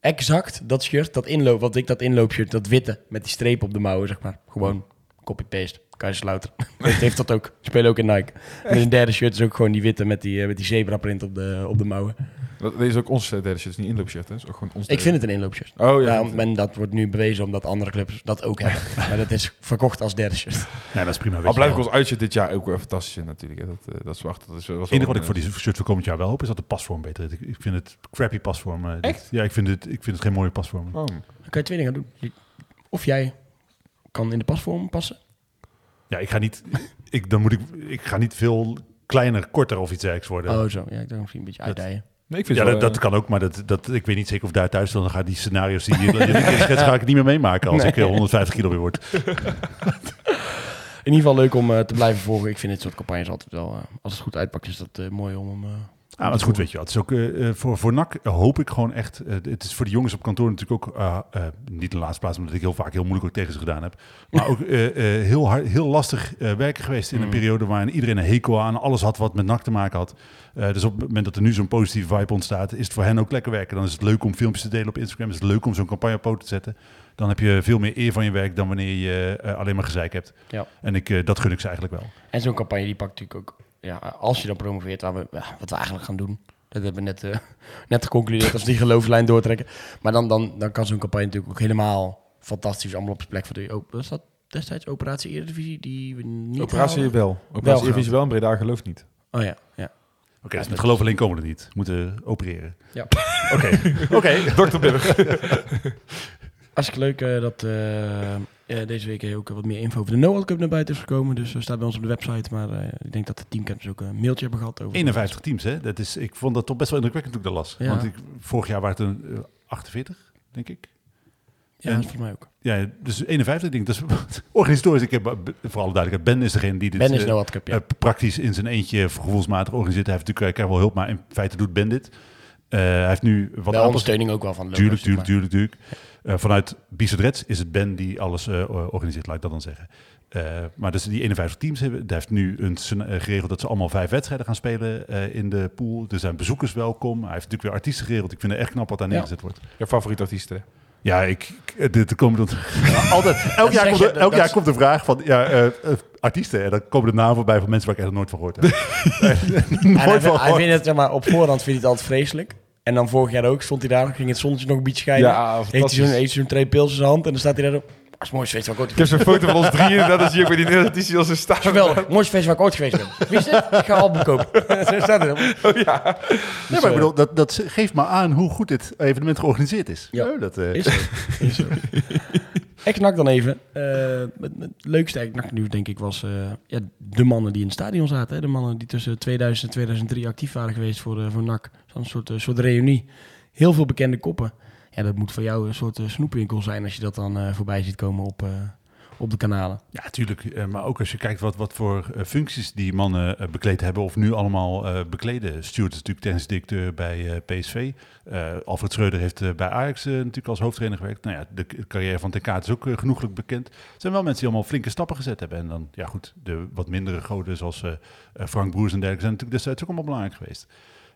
Exact dat shirt, dat inloop, wat ik dat inloopshirt, dat witte met die streep op de mouwen, zeg maar. Gewoon copy-paste. Kaiserslauteren. Het <laughs> heeft dat ook. Spelen ook in Nike. En een derde shirt is ook gewoon die witte met die, eh, met die zebra print op de, op de mouwen.
Dat, is ook ons eh, derde shirt, is niet inloopshirt, hè? Is ook gewoon ons
Ik vind het een inloopshirt.
Oh ja.
Ja, en dat wordt nu bewezen omdat andere clubs dat ook hebben. <laughs> maar dat is verkocht als derde shirt.
nee, dat is prima. weet
Al
je
blijf ik
wel.
ons uitje dit jaar ook wel fantastisch in natuurlijk. Hè. Dat, eh, dat is wacht. Dat is, was
Het enige wat ik voor die shirt voor komend jaar wel hoop, is dat de pasvorm beter is. Ik, vind het crappy pasvorm. dit-
Echt?
Ja, ik vind, het, ik vind het geen mooie pasvorm.
Oh.
Dan kan je twee dingen doen. Of jij kan in de pasvorm passen.
Ja, ik ga niet, ik, dan moet ik, ik ga niet veel kleiner, korter of iets dergelijks worden.
Oh zo, ja, ik denk misschien een beetje uitdijen.
Nee, ik vind
ja, dat,
eh,
kan ook, maar dat, dat, ik weet niet zeker of daar thuis dan gaan die scenario's die je, schetst, ga ik niet meer meemaken als ik eh, 150 kilo weer word.
In ieder geval leuk om eh, te blijven volgen. Ik vind dit soort campagnes altijd wel, eh, als het goed uitpakt, is dat eh, mooi om hem...
Ja, maar het is goed, weet je wel. Het is ook eh, eh, voor, voor NAC hoop ik gewoon echt. eh, het is voor de jongens op kantoor natuurlijk ook eh, niet in de laatste plaats, omdat ik heel vaak heel moeilijk ook tegen ze gedaan heb. Maar ook heel, hard, heel lastig werken geweest in een
Mm.
periode waarin iedereen een hekel aan alles had wat met NAC te maken had. Dus op het moment dat er nu zo'n positieve vibe ontstaat, is het voor hen ook lekker werken. Dan is het leuk om filmpjes te delen op Instagram. Is het leuk om zo'n campagne op poten te zetten. Dan heb je veel meer eer van je werk dan wanneer je alleen maar gezeik hebt.
Ja.
En ik, dat gun ik ze eigenlijk wel.
En zo'n campagne die pakt natuurlijk ook, ja, als je dan promoveert, waar we, ja, wat we eigenlijk gaan doen. Dat hebben we net, eh, <laughs> net geconcludeerd als we die geloofslijn doortrekken. Maar dan, dan, dan kan zo'n campagne natuurlijk ook helemaal fantastisch allemaal op zijn plek. Voor de, oh, was dat destijds Operatie Eredivisie die we niet
Operatie
haalden?
wel. Operatie
Wel
Eredivisie wel, en Breda geloof niet.
Oh ja, ja.
Oké, dus met geloof alleen komen we er niet. We moeten opereren.
Ja.
Oké, <laughs> oké.
Dr. Billig.
Hartstikke leuk eh, dat eh, eh, deze week ook wat meer info over de NOAD Cup naar buiten is gekomen. Dus dat staat bij ons op de website. Maar eh, ik denk dat de teamcapers ook een mailtje hebben gehad over.
51 teams, hè? Dat is, ik vond dat toch best wel indrukwekkend toen ik dat las.
Ja.
Want ik, vorig jaar waren het een eh, 48, denk ik.
Ja,
en-
voor mij ook.
Ja, dus 51, denk ik. Dat is <laughs> organisatorisch. Ik heb, eh, voor alle duidelijkheid, Ben is degene die dit
Ben is
eh,
NOAD Cup, ja.
eh, praktisch in zijn eentje gevoelsmatig organiseert. Hij heeft natuurlijk krijgt wel hulp, maar in feite doet Ben dit. Eh, hij heeft nu wat
Wel ondersteuning ook wel van de
Tuurlijk,
logos,
tuurlijk, tuurlijk, tuurlijk. Eh, vanuit Bicedrets is het Ben die alles eh, organiseert, laat ik dat dan zeggen. Eh, maar dus die 51 teams hebben, daar heeft nu een, geregeld dat ze allemaal vijf wedstrijden gaan spelen eh, in de pool. Er zijn bezoekers welkom. Hij heeft natuurlijk weer artiesten geregeld. Ik vind het echt knap wat daar
Ja.
neergezet wordt.
Je favoriete artiesten.
Ja, ik, dit, komen dan altijd, <laughs> elk, jaar komt, er,
dat-
elk jaar komt de vraag van ja, artiesten. En dan komen de namen voorbij van mensen waar ik echt nog nooit van gehoord heb.
En <laughs> <laughs>
nooit
hij,
van
hij
gehoord.
vindt het, zeg maar, op voorhand vindt hij het altijd vreselijk. En dan vorig jaar ook stond hij daar, ging het zonnetje nog een beetje schijnen.
Ja,
heeft hij zo'n heeft hij zo'n twee pils in zijn hand en dan staat hij daar op. Dat is het mooiste feest waar ik ooit
Ik heb zo'n foto van ons drieën, dat is hier ook bij die als een staan.
Geweldig, mooiste feest waar ik ooit geweest ben. Wie is dit? Ik ga een album kopen. <laughs> Zo staat het.
Nee, maar ik bedoel, dat, dat geeft maar aan hoe goed dit evenement georganiseerd is.
Ja.
Oh, dat, eh,
Is zo. <laughs> Is zo. Ex-NAC dan even. Eh, het, het leukste NAC nieuws denk ik was eh, ja, de mannen die in het stadion zaten. De mannen die tussen 2000 en 2003 actief waren geweest voor, eh, voor NAC. Zo'n soort, soort reunie. Heel veel bekende koppen. Ja, dat moet voor jou een soort snoepwinkel zijn als je dat dan voorbij ziet komen op, op de kanalen.
Ja, tuurlijk. Eh, maar ook als je kijkt wat, wat voor eh, functies die mannen eh, bekleed hebben of nu allemaal bekleden. Stuart is natuurlijk technisch directeur bij PSV. Eh, Alfred Schreuder heeft bij Ajax natuurlijk als hoofdtrainer gewerkt. Nou ja, de carrière van TK is ook genoeglijk bekend. Het zijn wel mensen die allemaal flinke stappen gezet hebben. En dan, ja goed, de wat mindere goden zoals Frank Broers en dergelijke zijn natuurlijk destijds ook allemaal belangrijk geweest.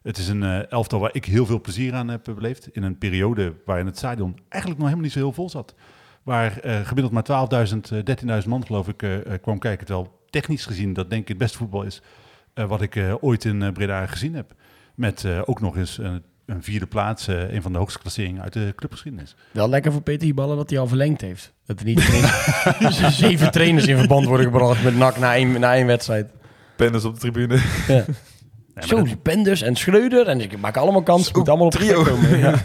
Het is een elftal waar ik heel veel plezier aan heb beleefd. In een periode waarin het stadion eigenlijk nog helemaal niet zo heel vol zat. Waar eh, gemiddeld maar 12.000, eh, 13.000 man geloof ik eh, eh, kwam kijken. Terwijl technisch gezien dat denk ik het beste voetbal is eh, wat ik eh, ooit in eh, Breda gezien heb. Met eh, ook nog eens een, een vierde plaats, eh, een van de hoogste klasseringen uit de clubgeschiedenis.
Wel lekker voor Peter Hiballa dat hij al verlengd heeft. Dat er niet <laughs> zeven trainers in verband worden gebracht met NAC na één, na één wedstrijd.
Penners op de tribune.
Ja. <laughs> Zo,
dat-
die Penders en Schreuder. En ik maak allemaal kans. Het moet allemaal op trio komen. Ja. <laughs>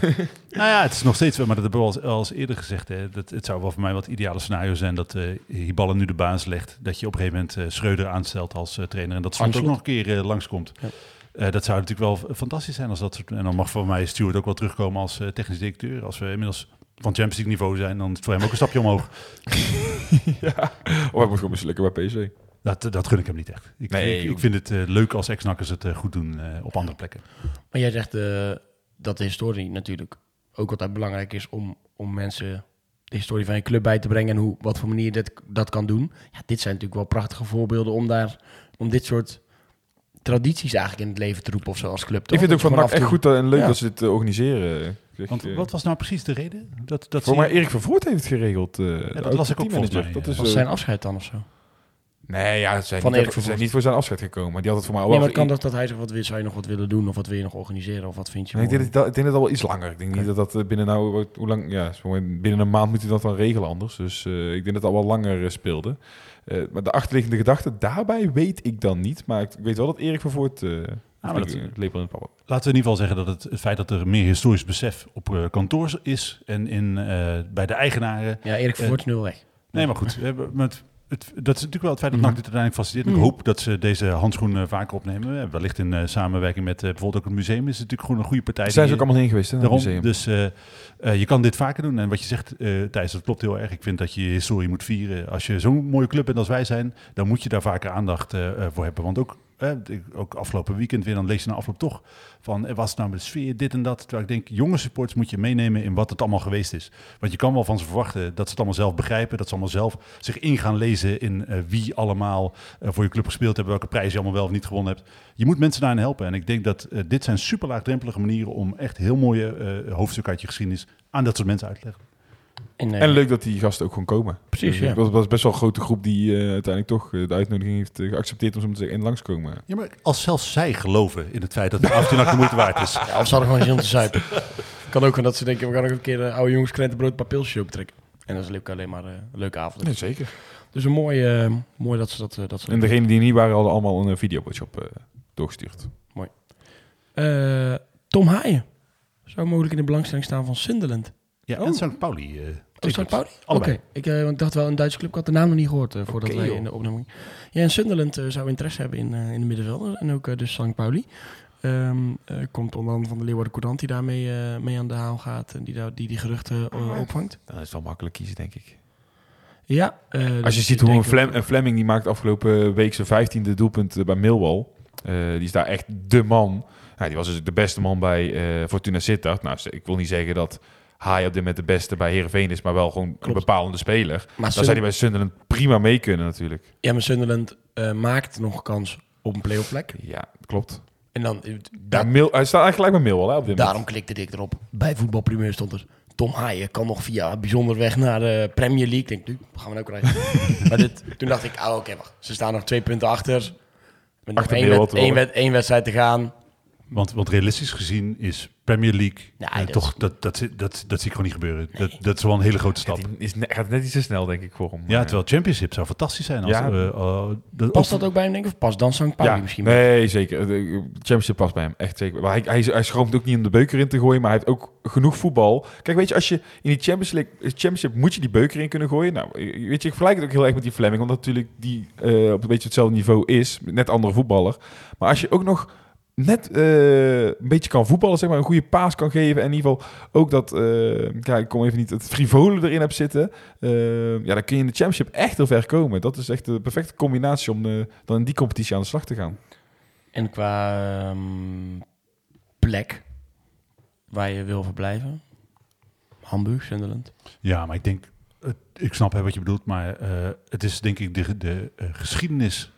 Nou ja, het is nog steeds, maar dat hebben we al, al eens eerder gezegd. Hè, dat, het zou wel voor mij wat ideale scenario zijn dat eh Hiballa nu de baas legt. Dat je op een gegeven moment eh, Schreuder aanstelt als eh, trainer. En dat Slot ook nog een keer eh, langskomt.
Ja.
Eh, dat zou natuurlijk wel fantastisch zijn als dat soort... En dan mag voor mij Stuart ook wel terugkomen als eh, technisch directeur. Als we inmiddels van Champions League niveau zijn, dan is het voor hem ook een stapje omhoog. <laughs>
ja. Of hij moet gewoon mislukken bij PSV.
Dat, dat gun ik hem niet echt. Ik,
Nee,
ik, vind het eh, leuk als ex-nakkers het eh, goed doen eh, op andere plekken.
Maar jij zegt eh, dat de historie natuurlijk ook altijd belangrijk is om, om mensen de historie van je club bij te brengen en hoe, wat voor manier je dat, dat kan doen. Ja, dit zijn natuurlijk wel prachtige voorbeelden om daar om dit soort tradities eigenlijk in het leven te roepen of zo als club.
Ik vind het ook van NAC echt goed en leuk
Ja.
dat ze dit organiseren.
Want wat was nou precies de reden? Dat, dat
voor mij
je-
Erik Vervoort heeft het geregeld. eh
dat las ik ook volgens mij,
Dat
ja.
is,
was zijn afscheid dan of zo?
Nee, ja, ze zijn,
Van
niet, zijn niet voor zijn afscheid gekomen. Maar die had het voor mij al
Nee,
wel
maar kan dat, dat hij zegt, wat wil, zou je nog wat willen doen of wat wil je nog organiseren of wat vind je
Nee, ik, denk dat, ik denk dat al wel iets langer. Ik denk niet dat dat eh, binnen nou... Hoe lang? Ja, binnen een maand moet hij dat dan regelen anders. Dus eh, ik denk dat dat al wel langer eh, speelde. Eh, maar de achterliggende gedachte daarbij weet ik dan niet. Maar ik weet wel dat Erik Vervoort... eh
Ah, maar dat-
lepel in het pap.
Laten we in ieder geval zeggen dat het, het feit dat er meer historisch besef op eh, kantoor is en in, eh, bij de eigenaren.
Ja, Erik Vervoort is nu al weg.
Nee, maar goed. we hebben met, het, dat is natuurlijk wel het feit dat
Mhm.
NAC dit uiteindelijk faciliteert. Ik
Mhm.
hoop dat ze deze handschoen eh, vaker opnemen. Wellicht in eh, samenwerking met eh, bijvoorbeeld ook het museum. Is het natuurlijk gewoon een goede partij.
Zijn ze ook allemaal heen geweest, hè?
Daarom,
museum.
dus eh, je kan dit vaker doen. En wat je zegt, Thijs, dat klopt heel erg. Ik vind dat je je historie moet vieren. Als je zo'n mooie club bent als wij zijn, dan moet je daar vaker aandacht voor hebben. Want ook, ook afgelopen weekend weer, dan lees je na afloop toch van, eh, was het nou met de sfeer, dit en dat. Terwijl ik denk, jonge supporters moet je meenemen in wat het allemaal geweest is. Want je kan wel van ze verwachten dat ze het allemaal zelf begrijpen. Dat ze allemaal zelf zich in gaan lezen in eh, wie allemaal eh, voor je club gespeeld hebben. Welke prijzen je allemaal wel of niet gewonnen hebt. Je moet mensen daarin helpen. En ik denk dat dit zijn super laagdrempelige manieren om echt heel mooie hoofdstukken uit je geschiedenis aan dat soort mensen uit te leggen.
En, eh,
En leuk dat die gasten ook gewoon komen.
Precies,
Dus,
ja.
Dat was best wel een grote groep die eh, uiteindelijk toch eh, de uitnodiging heeft geaccepteerd om zo te zeggen en langskomen.
Ja, maar als zelfs zij geloven in het feit dat de avond de moeite waard is. <laughs>
Ja, of ze hadden gewoon zin om te zuipen. kan ook gewoon dat ze denken, we gaan nog een keer een oude jongens krentenbrood pilsjes optrekken. En dat is leuk, alleen maar een leuke avond.
Nee, zeker.
Dus een mooi, mooi dat ze dat, dat ze
En degenen die niet waren, hadden allemaal een videoboodschap eh doorgestuurd.
Eh, Tom Haaien zou mogelijk in de belangstelling staan van Sunderland.
Ja,
Oh.
en St. Pauli.
Oh, St. Pauli? Oké, ik eh, want ik dacht wel een Duitse club. Ik had de naam nog niet gehoord eh, voordat
Oké,
wij
joh.
in de opname gingen. Ja, en Sunderland eh, zou interesse hebben in, eh, in de middenvelder. En ook eh, dus St. Pauli. Ehm, eh, komt onder andere van de Leeuwarden Courant die daarmee eh, mee aan de haal gaat. En die daar, die, die geruchten eh, opvangt.
Dan is wel makkelijk kiezen, denk ik.
Ja. eh,
Als
dus
je
ik
ziet hoe
denk
een, Flem,
ook-
een Fleming, die maakt afgelopen week zijn vijftiende doelpunt eh, bij Millwall. Eh, die is daar echt de man. Nou, die was dus de beste man bij eh, Fortuna Sittard. Nou, ik wil niet zeggen dat hij op dit moment de beste bij Heerenveen is, maar wel gewoon een bepalende speler.
Maar
Dan zou
Sunderland-
hij bij Sunderland prima mee kunnen natuurlijk.
Ja, maar Sunderland eh, maakt nog kans op een play-off plek.
Ja, klopt.
En dan, eh,
Ja,
da-
Mil, hij staat eigenlijk gelijk bij Millwall hè, op dit
daarom
moment.
klikte ik erop. Bij voetbalprimeur stond er Tom Haaien kan nog via bijzonder weg naar de Premier League. Ik denk, nu gaan we nou krijgen. <laughs> maar dit, toen dacht ik, oh, oké, wacht. Ze staan nog twee punten achter. Met nog
Achter
één,
Beeld
wed-
worden.
één, wed- één wedstrijd te gaan.
Want, want realistisch gezien is Premier League
Ja,
eh,
dat is-
toch, dat, dat, dat, dat zie ik gewoon niet gebeuren. Dat, dat is wel een hele grote stap.
Die is net, gaat net iets te snel, denk ik, voor hem.
Ja, terwijl Championship zou fantastisch zijn. Als,
Ja.
eh, eh, dat-
Past dat ook bij hem, denk ik? Of past dan. Pauli
Ja,
misschien?
nee, zeker. De Championship past bij hem, echt zeker. Maar hij, hij, hij schroomt ook niet om de beuker in te gooien, maar hij heeft ook genoeg voetbal. Kijk, weet je, als je in die Champions League, Championship moet je die beuker in kunnen gooien. Nou, weet je, ik vergelijk het ook heel erg met die Fleming, omdat natuurlijk die eh, op een beetje hetzelfde niveau is, net andere voetballer. Maar als je ook nog net eh, een beetje kan voetballen, zeg maar, een goede paas kan geven en in ieder geval ook dat, eh kijk, ik kom even niet, het frivole erin heb zitten, eh, ja, dan kun je in de Championship echt heel ver komen. Dat is echt de perfecte combinatie om eh, dan in die competitie aan de slag te gaan.
En qua ehm, plek waar je wil verblijven? Hamburg, Sunderland.
Ja, maar ik denk, het- ik snap hè, wat je bedoelt, maar eh, het is denk ik de, de eh, geschiedenis.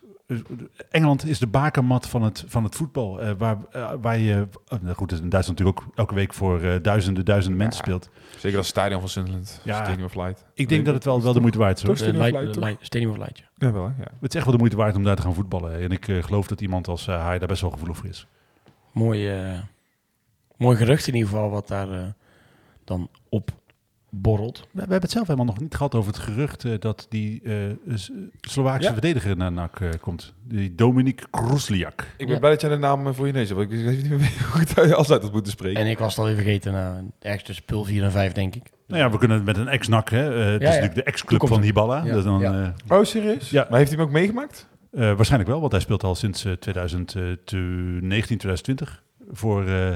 Engeland is de bakermat van het, van het voetbal. eh, waar, eh, waar je, nou goed, in Duitsland natuurlijk ook elke week voor eh, duizenden, duizenden mensen speelt.
Zeker dat stadion van Sunderland.
Ja.
Stadium of Light.
Ik denk dat het wel, wel de moeite waard is. hoor.
Stadium of
Light- Stadium of Light, ja.
Ja, wel, ja.
Het is echt wel de moeite waard om daar te gaan voetballen. En ik geloof dat iemand als uh, hij daar best wel gevoelig voor is.
Mooi, mooi gerucht in ieder geval wat daar dan op borrelt.
We, we hebben het zelf helemaal nog niet gehad over het gerucht eh, dat die eh, S- Slovaakse
Ja.
verdediger naar NAC eh, komt. Die Dominik Krusliak.
Ik ben
Ja.
blij dat jij de naam voor je neus hebt. want Ik weet niet meer hoe ik uit had moeten spreken.
En ik was het alweer vergeten, nou, ergens tussen pul 4 en 5 denk ik.
Nou ja, we kunnen het met een ex-NAC. hè. Eh, het is
ja.
natuurlijk de ex-club van Hiballa.
Ja,
Dus dan,
ja.
eh,
Oh, serieus?
Ja.
Maar heeft hij hem ook meegemaakt?
eh, waarschijnlijk wel, want hij speelt al sinds eh, 2019, 2020 voor eh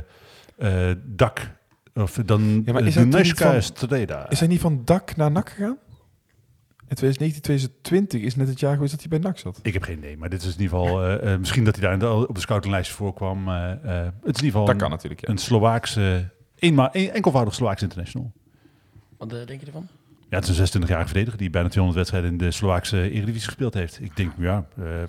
eh DAC. Of dan
Ja, maar is
Dunajska
van-
Streda.
Is hij niet van dak naar nak gegaan? In 2019, 2020 is net het jaar geweest dat hij bij NAC zat.
Ik heb geen idee, maar dit is in ieder geval... eh, eh, misschien dat hij daar de- op de scoutinglijst voorkwam. eh, eh, het is in ieder geval
Dat
een-
kan natuurlijk, ja.
een Slovaakse... Een, enkelvoudig Slovaaks international.
Wat denk je ervan?
Ja, het is een 26-jarige verdediger die bijna 200 wedstrijden in de Slovaakse Eredivisie gespeeld heeft. Ik denk, ja,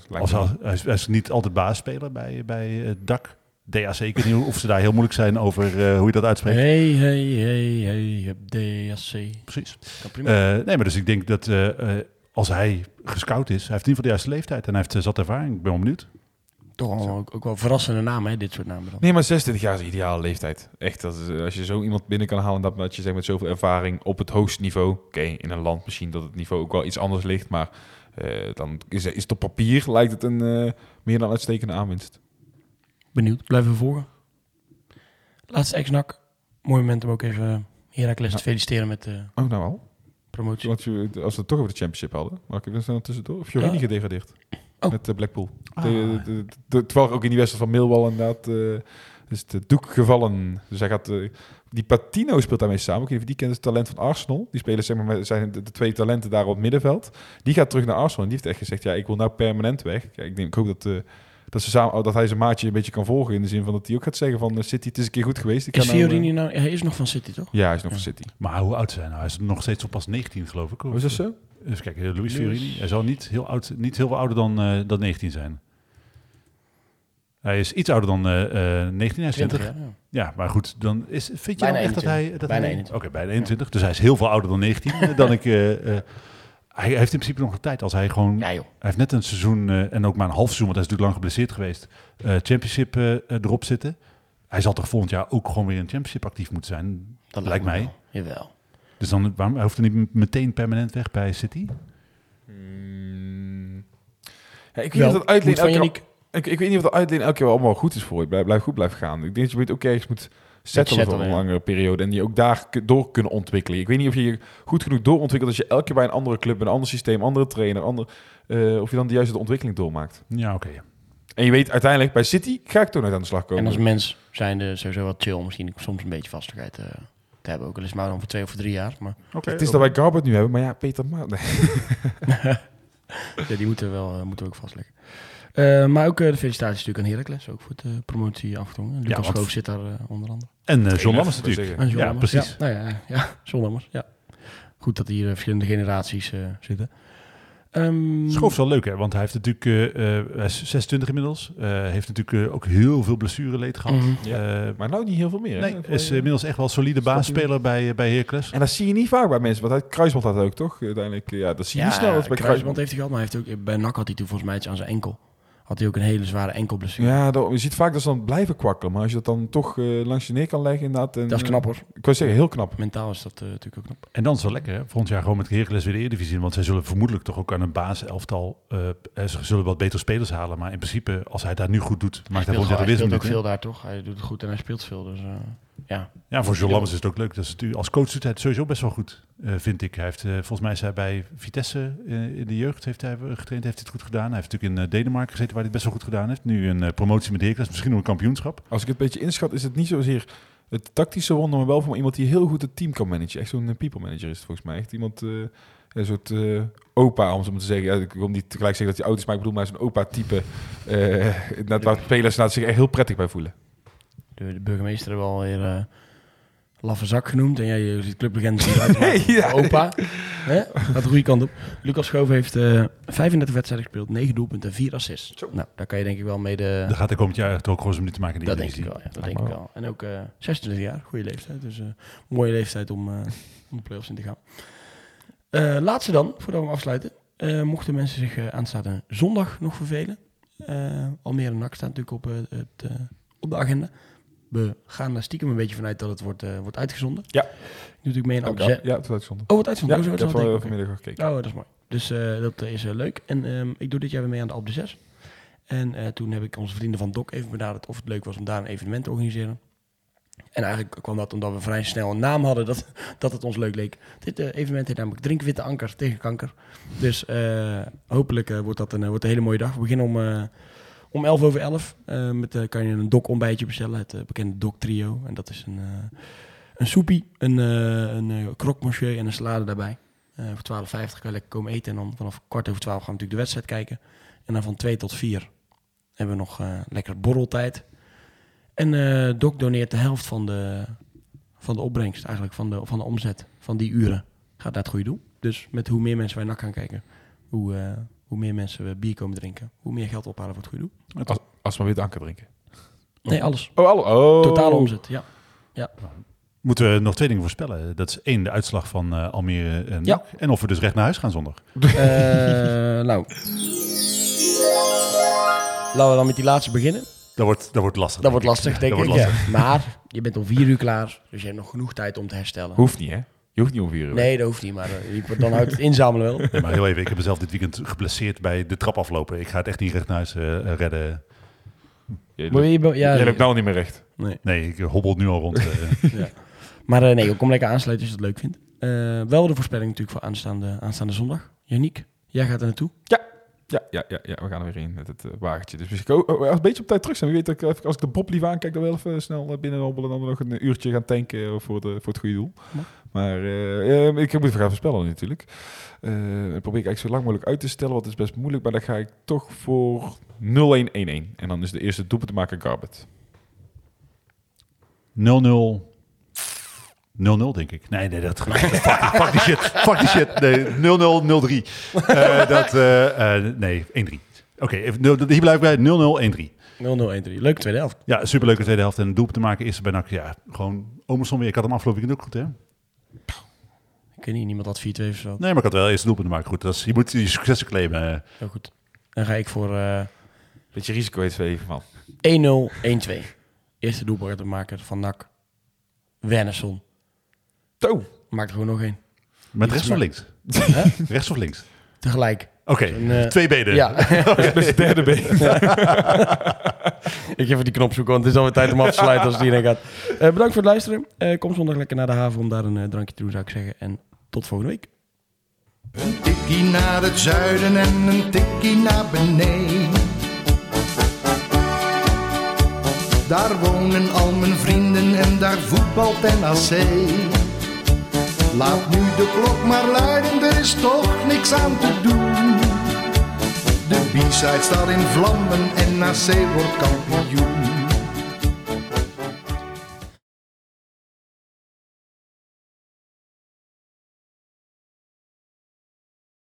als, is, hij is niet altijd basisspeler bij, bij DAC. DAC, ik weet niet of ze daar heel moeilijk zijn over eh, hoe je dat uitspreekt.
Hey, hey, hey, hey, je hebt DSC.
Precies. Eh, nee, maar dus ik denk dat eh, eh, als hij gescout is, hij heeft in ieder geval de juiste leeftijd en hij heeft zat ervaring. Ik ben wel benieuwd.
Toch allemaal ook, ook wel verrassende namen, hè, dit soort namen dan.
Nee, maar 26 jaar is de ideale leeftijd. Echt, dat is, als je zo iemand binnen kan halen, dat, dat je zegt met zoveel ervaring op het hoogste niveau. Oké, in een land misschien dat het niveau ook wel iets anders ligt, maar eh, dan is, is het op papier lijkt het een meer dan uitstekende aanwinst.
Benieuwd, blijven we volgen. Laatste ex-nak. Mooi moment om ook even Heracles te feliciteren met de
Oh, nou al.
promotie.
Want je- als we het toch over de championship hadden, mag ik even snel tussendoor? Fiorini
Ja.
gedegradeerd.
Oh.
Met uh, Blackpool.
Ah.
De, de, de- terwijl ook in die wedstrijd van Millwall inderdaad eh, is de doek gevallen. Dus hij gaat... eh, die Patino speelt daarmee samen. Ik weet of die kent het talent van Arsenal. Die spelen zeg maar met, zijn de, de twee talenten daar op het middenveld. Die gaat terug naar Arsenal en die heeft echt gezegd... Ja, ik wil nou permanent weg. Ja, ik, denk, ik hoop dat, eh, dat, ze samen, dat hij zijn maatje een beetje kan volgen. In de zin van dat hij ook gaat zeggen van... eh, City, het is een keer goed geweest. Ik
Is
nou,
Fiorini. Hij is nog van City, toch?
ja, hij is nog van City.
Maar hoe oud is hij nou? Hij is nog steeds op pas 19, geloof ik.
Hoe is dat zo?
Even kijken, eh, Luis Fiorini. Hij zal niet heel, oud, niet heel veel ouder dan, eh, dan 19 zijn. Hij is iets ouder dan eh, eh, 19, hij is 20.
20 jaar. ja.
Ja, maar goed, dan is, vind je
Bijna
nou echt dat hij...
21.
Dat
Bijna
hij
21.
Oké, bijna 21. Dus hij is heel veel ouder dan 19. eh, dan <laughs> ik, eh, eh, hij heeft in principe nog de tijd als hij gewoon...
Ja, joh.
Hij heeft net een seizoen eh, en ook maar een half seizoen, want hij is natuurlijk lang geblesseerd geweest. eh, championship eh, erop zitten. Hij zal toch volgend jaar ook gewoon weer in championship actief moeten zijn.
Dat
lijkt mij.
wel. Jawel.
Dus dan waarom, hij hoeft er niet meteen permanent weg bij City.
Mm. Ja, ik weet
Wel,
niet of dat uitleen elke Ik, ik weet niet of dat uitleen elke keer wel allemaal goed is voor je. Blijf, blijf goed blijven gaan. Ik denk dat je het ook ergens moet settelen voor een
ja.
langere periode. En die ook daar door kunnen ontwikkelen. Ik weet niet of je je goed genoeg doorontwikkelt als je elke keer bij een andere club, een ander systeem, andere trainer, ander, eh, of je dan de juiste ontwikkeling doormaakt.
Ja, oké.
En je weet uiteindelijk, bij City ga ik toch nooit aan de slag komen.
En als mens zijn er sowieso wat chill om misschien soms een beetje vastigheid eh, te hebben. Ook al is het maar dan voor twee of voor drie jaar. Maar
het is dat wij Garbert nu hebben, maar ja, Peter Ma nee. <laughs>
ja, die moeten we wel eh, moeten we ook vastleggen. Eh, maar ook eh, de felicitaties natuurlijk aan Heracles. Ook voor de promotie afgedwongen. Lucas
want-
Schoof zit daar eh, onder andere.
En eh, John Lammers natuurlijk.
En John
Ja,
Lammers.
precies.
Ja, nou ja, ja John Lammers, ja. Goed dat hier verschillende generaties eh, zitten. Ehm,
Schoof is wel leuk, hè? Want hij heeft natuurlijk, hij is 26 inmiddels. Eh, heeft natuurlijk ook heel veel blessureleed gehad.
Mhm.
Ja.
Eh,
Maar nou niet heel veel meer.
nee, is inmiddels echt wel een solide baasspeler bij, bij Heracles.
En dat zie je niet vaak bij mensen, want hij kruisband had ook toch? Uiteindelijk, ja, dat zie je
ja,
niet snel bij
kruisband
kruisband.
heeft hij gehad, maar hij heeft ook, bij NAC had hij toen volgens mij iets aan zijn enkel. Had hij ook een hele zware enkelblessure.
Ja, dat, je ziet vaak dat ze dan blijven kwakkelen, maar als je dat dan toch eh, langs je neer kan leggen inderdaad. En,
Dat is knap hoor.
Ik wou zeggen, heel knap.
Mentaal is dat eh, natuurlijk ook knap.
En dan is het wel lekker, hè? Volgend jaar gewoon met Heracles weer de Eredivisie in. Want zij zullen vermoedelijk toch ook aan een basiselftal... eh eh, ze zullen wat betere spelers halen. Maar in principe, als hij daar nu goed doet... maakt hij
Hij
volgend jaar de
speelt ook veel daar toch? Hij doet het goed en hij speelt veel. Dus eh, ja.
Ja, voor John Lammers is het ook leuk. Dat is als coach doet hij het sowieso best wel goed, eh, vind ik. Hij heeft, eh, volgens mij is hij bij Vitesse eh, in de jeugd heeft hij getraind, heeft hij het goed gedaan. Hij heeft natuurlijk in Denemarken gezeten waar hij het best wel goed gedaan heeft. Nu een eh, promotie met Heracles, misschien nog een kampioenschap.
Als ik het een beetje inschat, is het niet zozeer het tactische wonder, maar wel van iemand die heel goed het team kan managen. Echt zo'n people manager is het volgens mij. Echt iemand, eh, een soort eh, opa, om zo maar te zeggen. Ja, ik wil niet tegelijk zeggen dat hij oud is, maar ik bedoel maar zo'n opa-type. eh <laughs> net waar spelers zich echt heel prettig bij voelen.
De, de burgemeester hebben we alweer eh laffe zak genoemd. En jij je ziet clublegende <laughs> die.
Ja.
Opa. Hè? <laughs> Gaat de goede kant op. Lucas Schoof heeft eh 35 wedstrijden gespeeld, 9 doelpunten en 4 assists. Nou, daar kan je denk ik wel mee de...
Daar gaat hij komend jaar echt ook gewoon minuten maken in de
Dat denk ik wel, ja. Dat denk ik wel. En ook eh 26 jaar, goede leeftijd. Dus eh mooie leeftijd om, eh om de play-offs in te gaan. Eh, laatste dan, voordat we afsluiten. Eh, mochten mensen zich eh, aanstaande zondag nog vervelen. eh Almere NAC staat natuurlijk op, het, eh, op de agenda. We gaan er stiekem een beetje vanuit dat het wordt, eh, wordt uitgezonden.
Ja.
Ik doe natuurlijk mee in
Ja,
Amsterdam.
ja, het was uitgezonden.
Oh, wordt
Ja,
uitgezonden.
ik
Oh,
heb
ik. Oké.
vanmiddag gekeken.
Oh, dat is mooi. Dus eh, dat eh, is leuk. En ehm, ik doe dit jaar weer mee aan de Alp de 6. En eh, toen heb ik onze vrienden van DOC even benaderd of het leuk was om daar een evenement te organiseren. En eigenlijk kwam dat omdat we vrij snel een naam hadden dat, <laughs> dat het ons leuk leek. Dit eh, evenement heet namelijk Drink Witte Anker tegen kanker. Dus eh, hopelijk eh, wordt dat een, wordt een hele mooie dag. We beginnen om, eh, om 11 over 11. Eh, met, eh, kan je een DOC ontbijtje bestellen, het eh, bekende DOC trio. En dat is een, een soepie, een, een croque en een salade daarbij. Voor 12,50 kan je lekker komen eten. En dan vanaf kwart over 12 gaan we natuurlijk de wedstrijd kijken. En dan van 2 tot 4 hebben we nog lekker borreltijd. En Doc doneert de helft van de, van de opbrengst, eigenlijk van de, van de omzet van die uren. Gaat naar het goede doel. Dus met hoe meer mensen wij nak gaan kijken, hoe, hoe meer mensen we bier komen drinken, hoe meer geld ophalen voor het goede doel.
Als, als we weer anker drinken.
Nee, alles.
Oh, alle, oh.
Totale omzet, ja.
Moeten we nog twee dingen voorspellen. Dat is één, de uitslag van eh, Almere en
Ja.
En of we dus recht naar huis gaan zondag.
Eh, <laughs> nou. Laten we dan met die laatste beginnen.
Dat wordt, dat wordt lastig.
Dat wordt lastig, denk
Dat
ik. Ja.
lastig.
Maar je bent om vier uur klaar, dus je hebt nog genoeg tijd om te herstellen.
Hoeft niet, hè? Je hoeft niet om vier uur.
Nee, dat hoeft niet, maar eh, je- dan houdt het inzamelen wel.
Nee, maar heel even, ik heb mezelf dit weekend geblesseerd bij de trap aflopen. Ik ga het echt niet recht naar huis eh, redden.
Je
Maar
loopt,
je, ja,
je loopt nou niet meer recht.
nee.
Nee, ik hobbel nu al rond. eh. <laughs>
Maar eh, nee, kom lekker aansluiten als je het leuk vindt. Eh, wel de voorspelling natuurlijk voor aanstaande, aanstaande zondag. Janiek, jij gaat er naartoe.
Ja, ja, ja, ja, we gaan er weer in met het eh, wagentje. Dus misschien ook oh, als we een beetje op tijd terug zijn. Wie weet, dat ik, als ik de Bob lief aankijk, dan wel even snel eh, binnen hobbelen. En dan nog een uurtje gaan tanken eh, voor, de, voor het goede doel. Maar eh, eh, ik moet even gaan voorspellen natuurlijk. Eh dat probeer ik eigenlijk zo lang mogelijk uit te stellen, want het is best moeilijk. Maar dan ga ik toch voor 0-1-1-1. En dan is de eerste doelpunt te maken Garbet.
0-0. 0-0 denk ik. Nee, nee, dat <laughs> fuck, fuck die shit. Fuck die shit. Nee, 0-0, 0-3. Eh, <laughs> dat, eh, eh, nee, 1-3. Oké, even- nul- hier blijf ik bij 0-0, 1-3.
0-0-1-3. Leuke tweede helft.
Ja, superleuke tweede helft en een doelpunt te maken is bij NAC. Ja, gewoon Omerson weer. Ik had hem afgelopen weekend ook goed, hè?
Ik weet niet, niemand had 4-2 of zo.
Nee, maar ik had wel eerst doelpunt te maken. Goed, dat is, je moet die successen claimen. eh.
Heel goed. Dan ga ik voor eh,
Beetje risico heeft even man.
1-0, 1-2. Eerste doelpunt te maken van NAC. Wernersson.
Toe.
Maakt er gewoon nog één.
Met rechts of links? <laughs> Rechts of links?
Tegelijk.
Oké,
eh,
twee benen.
Ja. <laughs>
Dus het <laughs> derde been.
ik ga even die knop zoeken, want het is alweer tijd om af te sluiten als het hierheen gaat. Eh, bedankt voor het luisteren. Eh, kom zondag lekker naar de haven om daar een drankje te doen, zou ik zeggen. En tot volgende week.
Een tikkie naar het zuiden en een tikkie naar beneden. Daar wonen al mijn vrienden en daar voetbalt NAC. Laat nu de klok maar luiden, er is toch niks aan te doen. De B-side staat in vlammen en NAC wordt kampioen.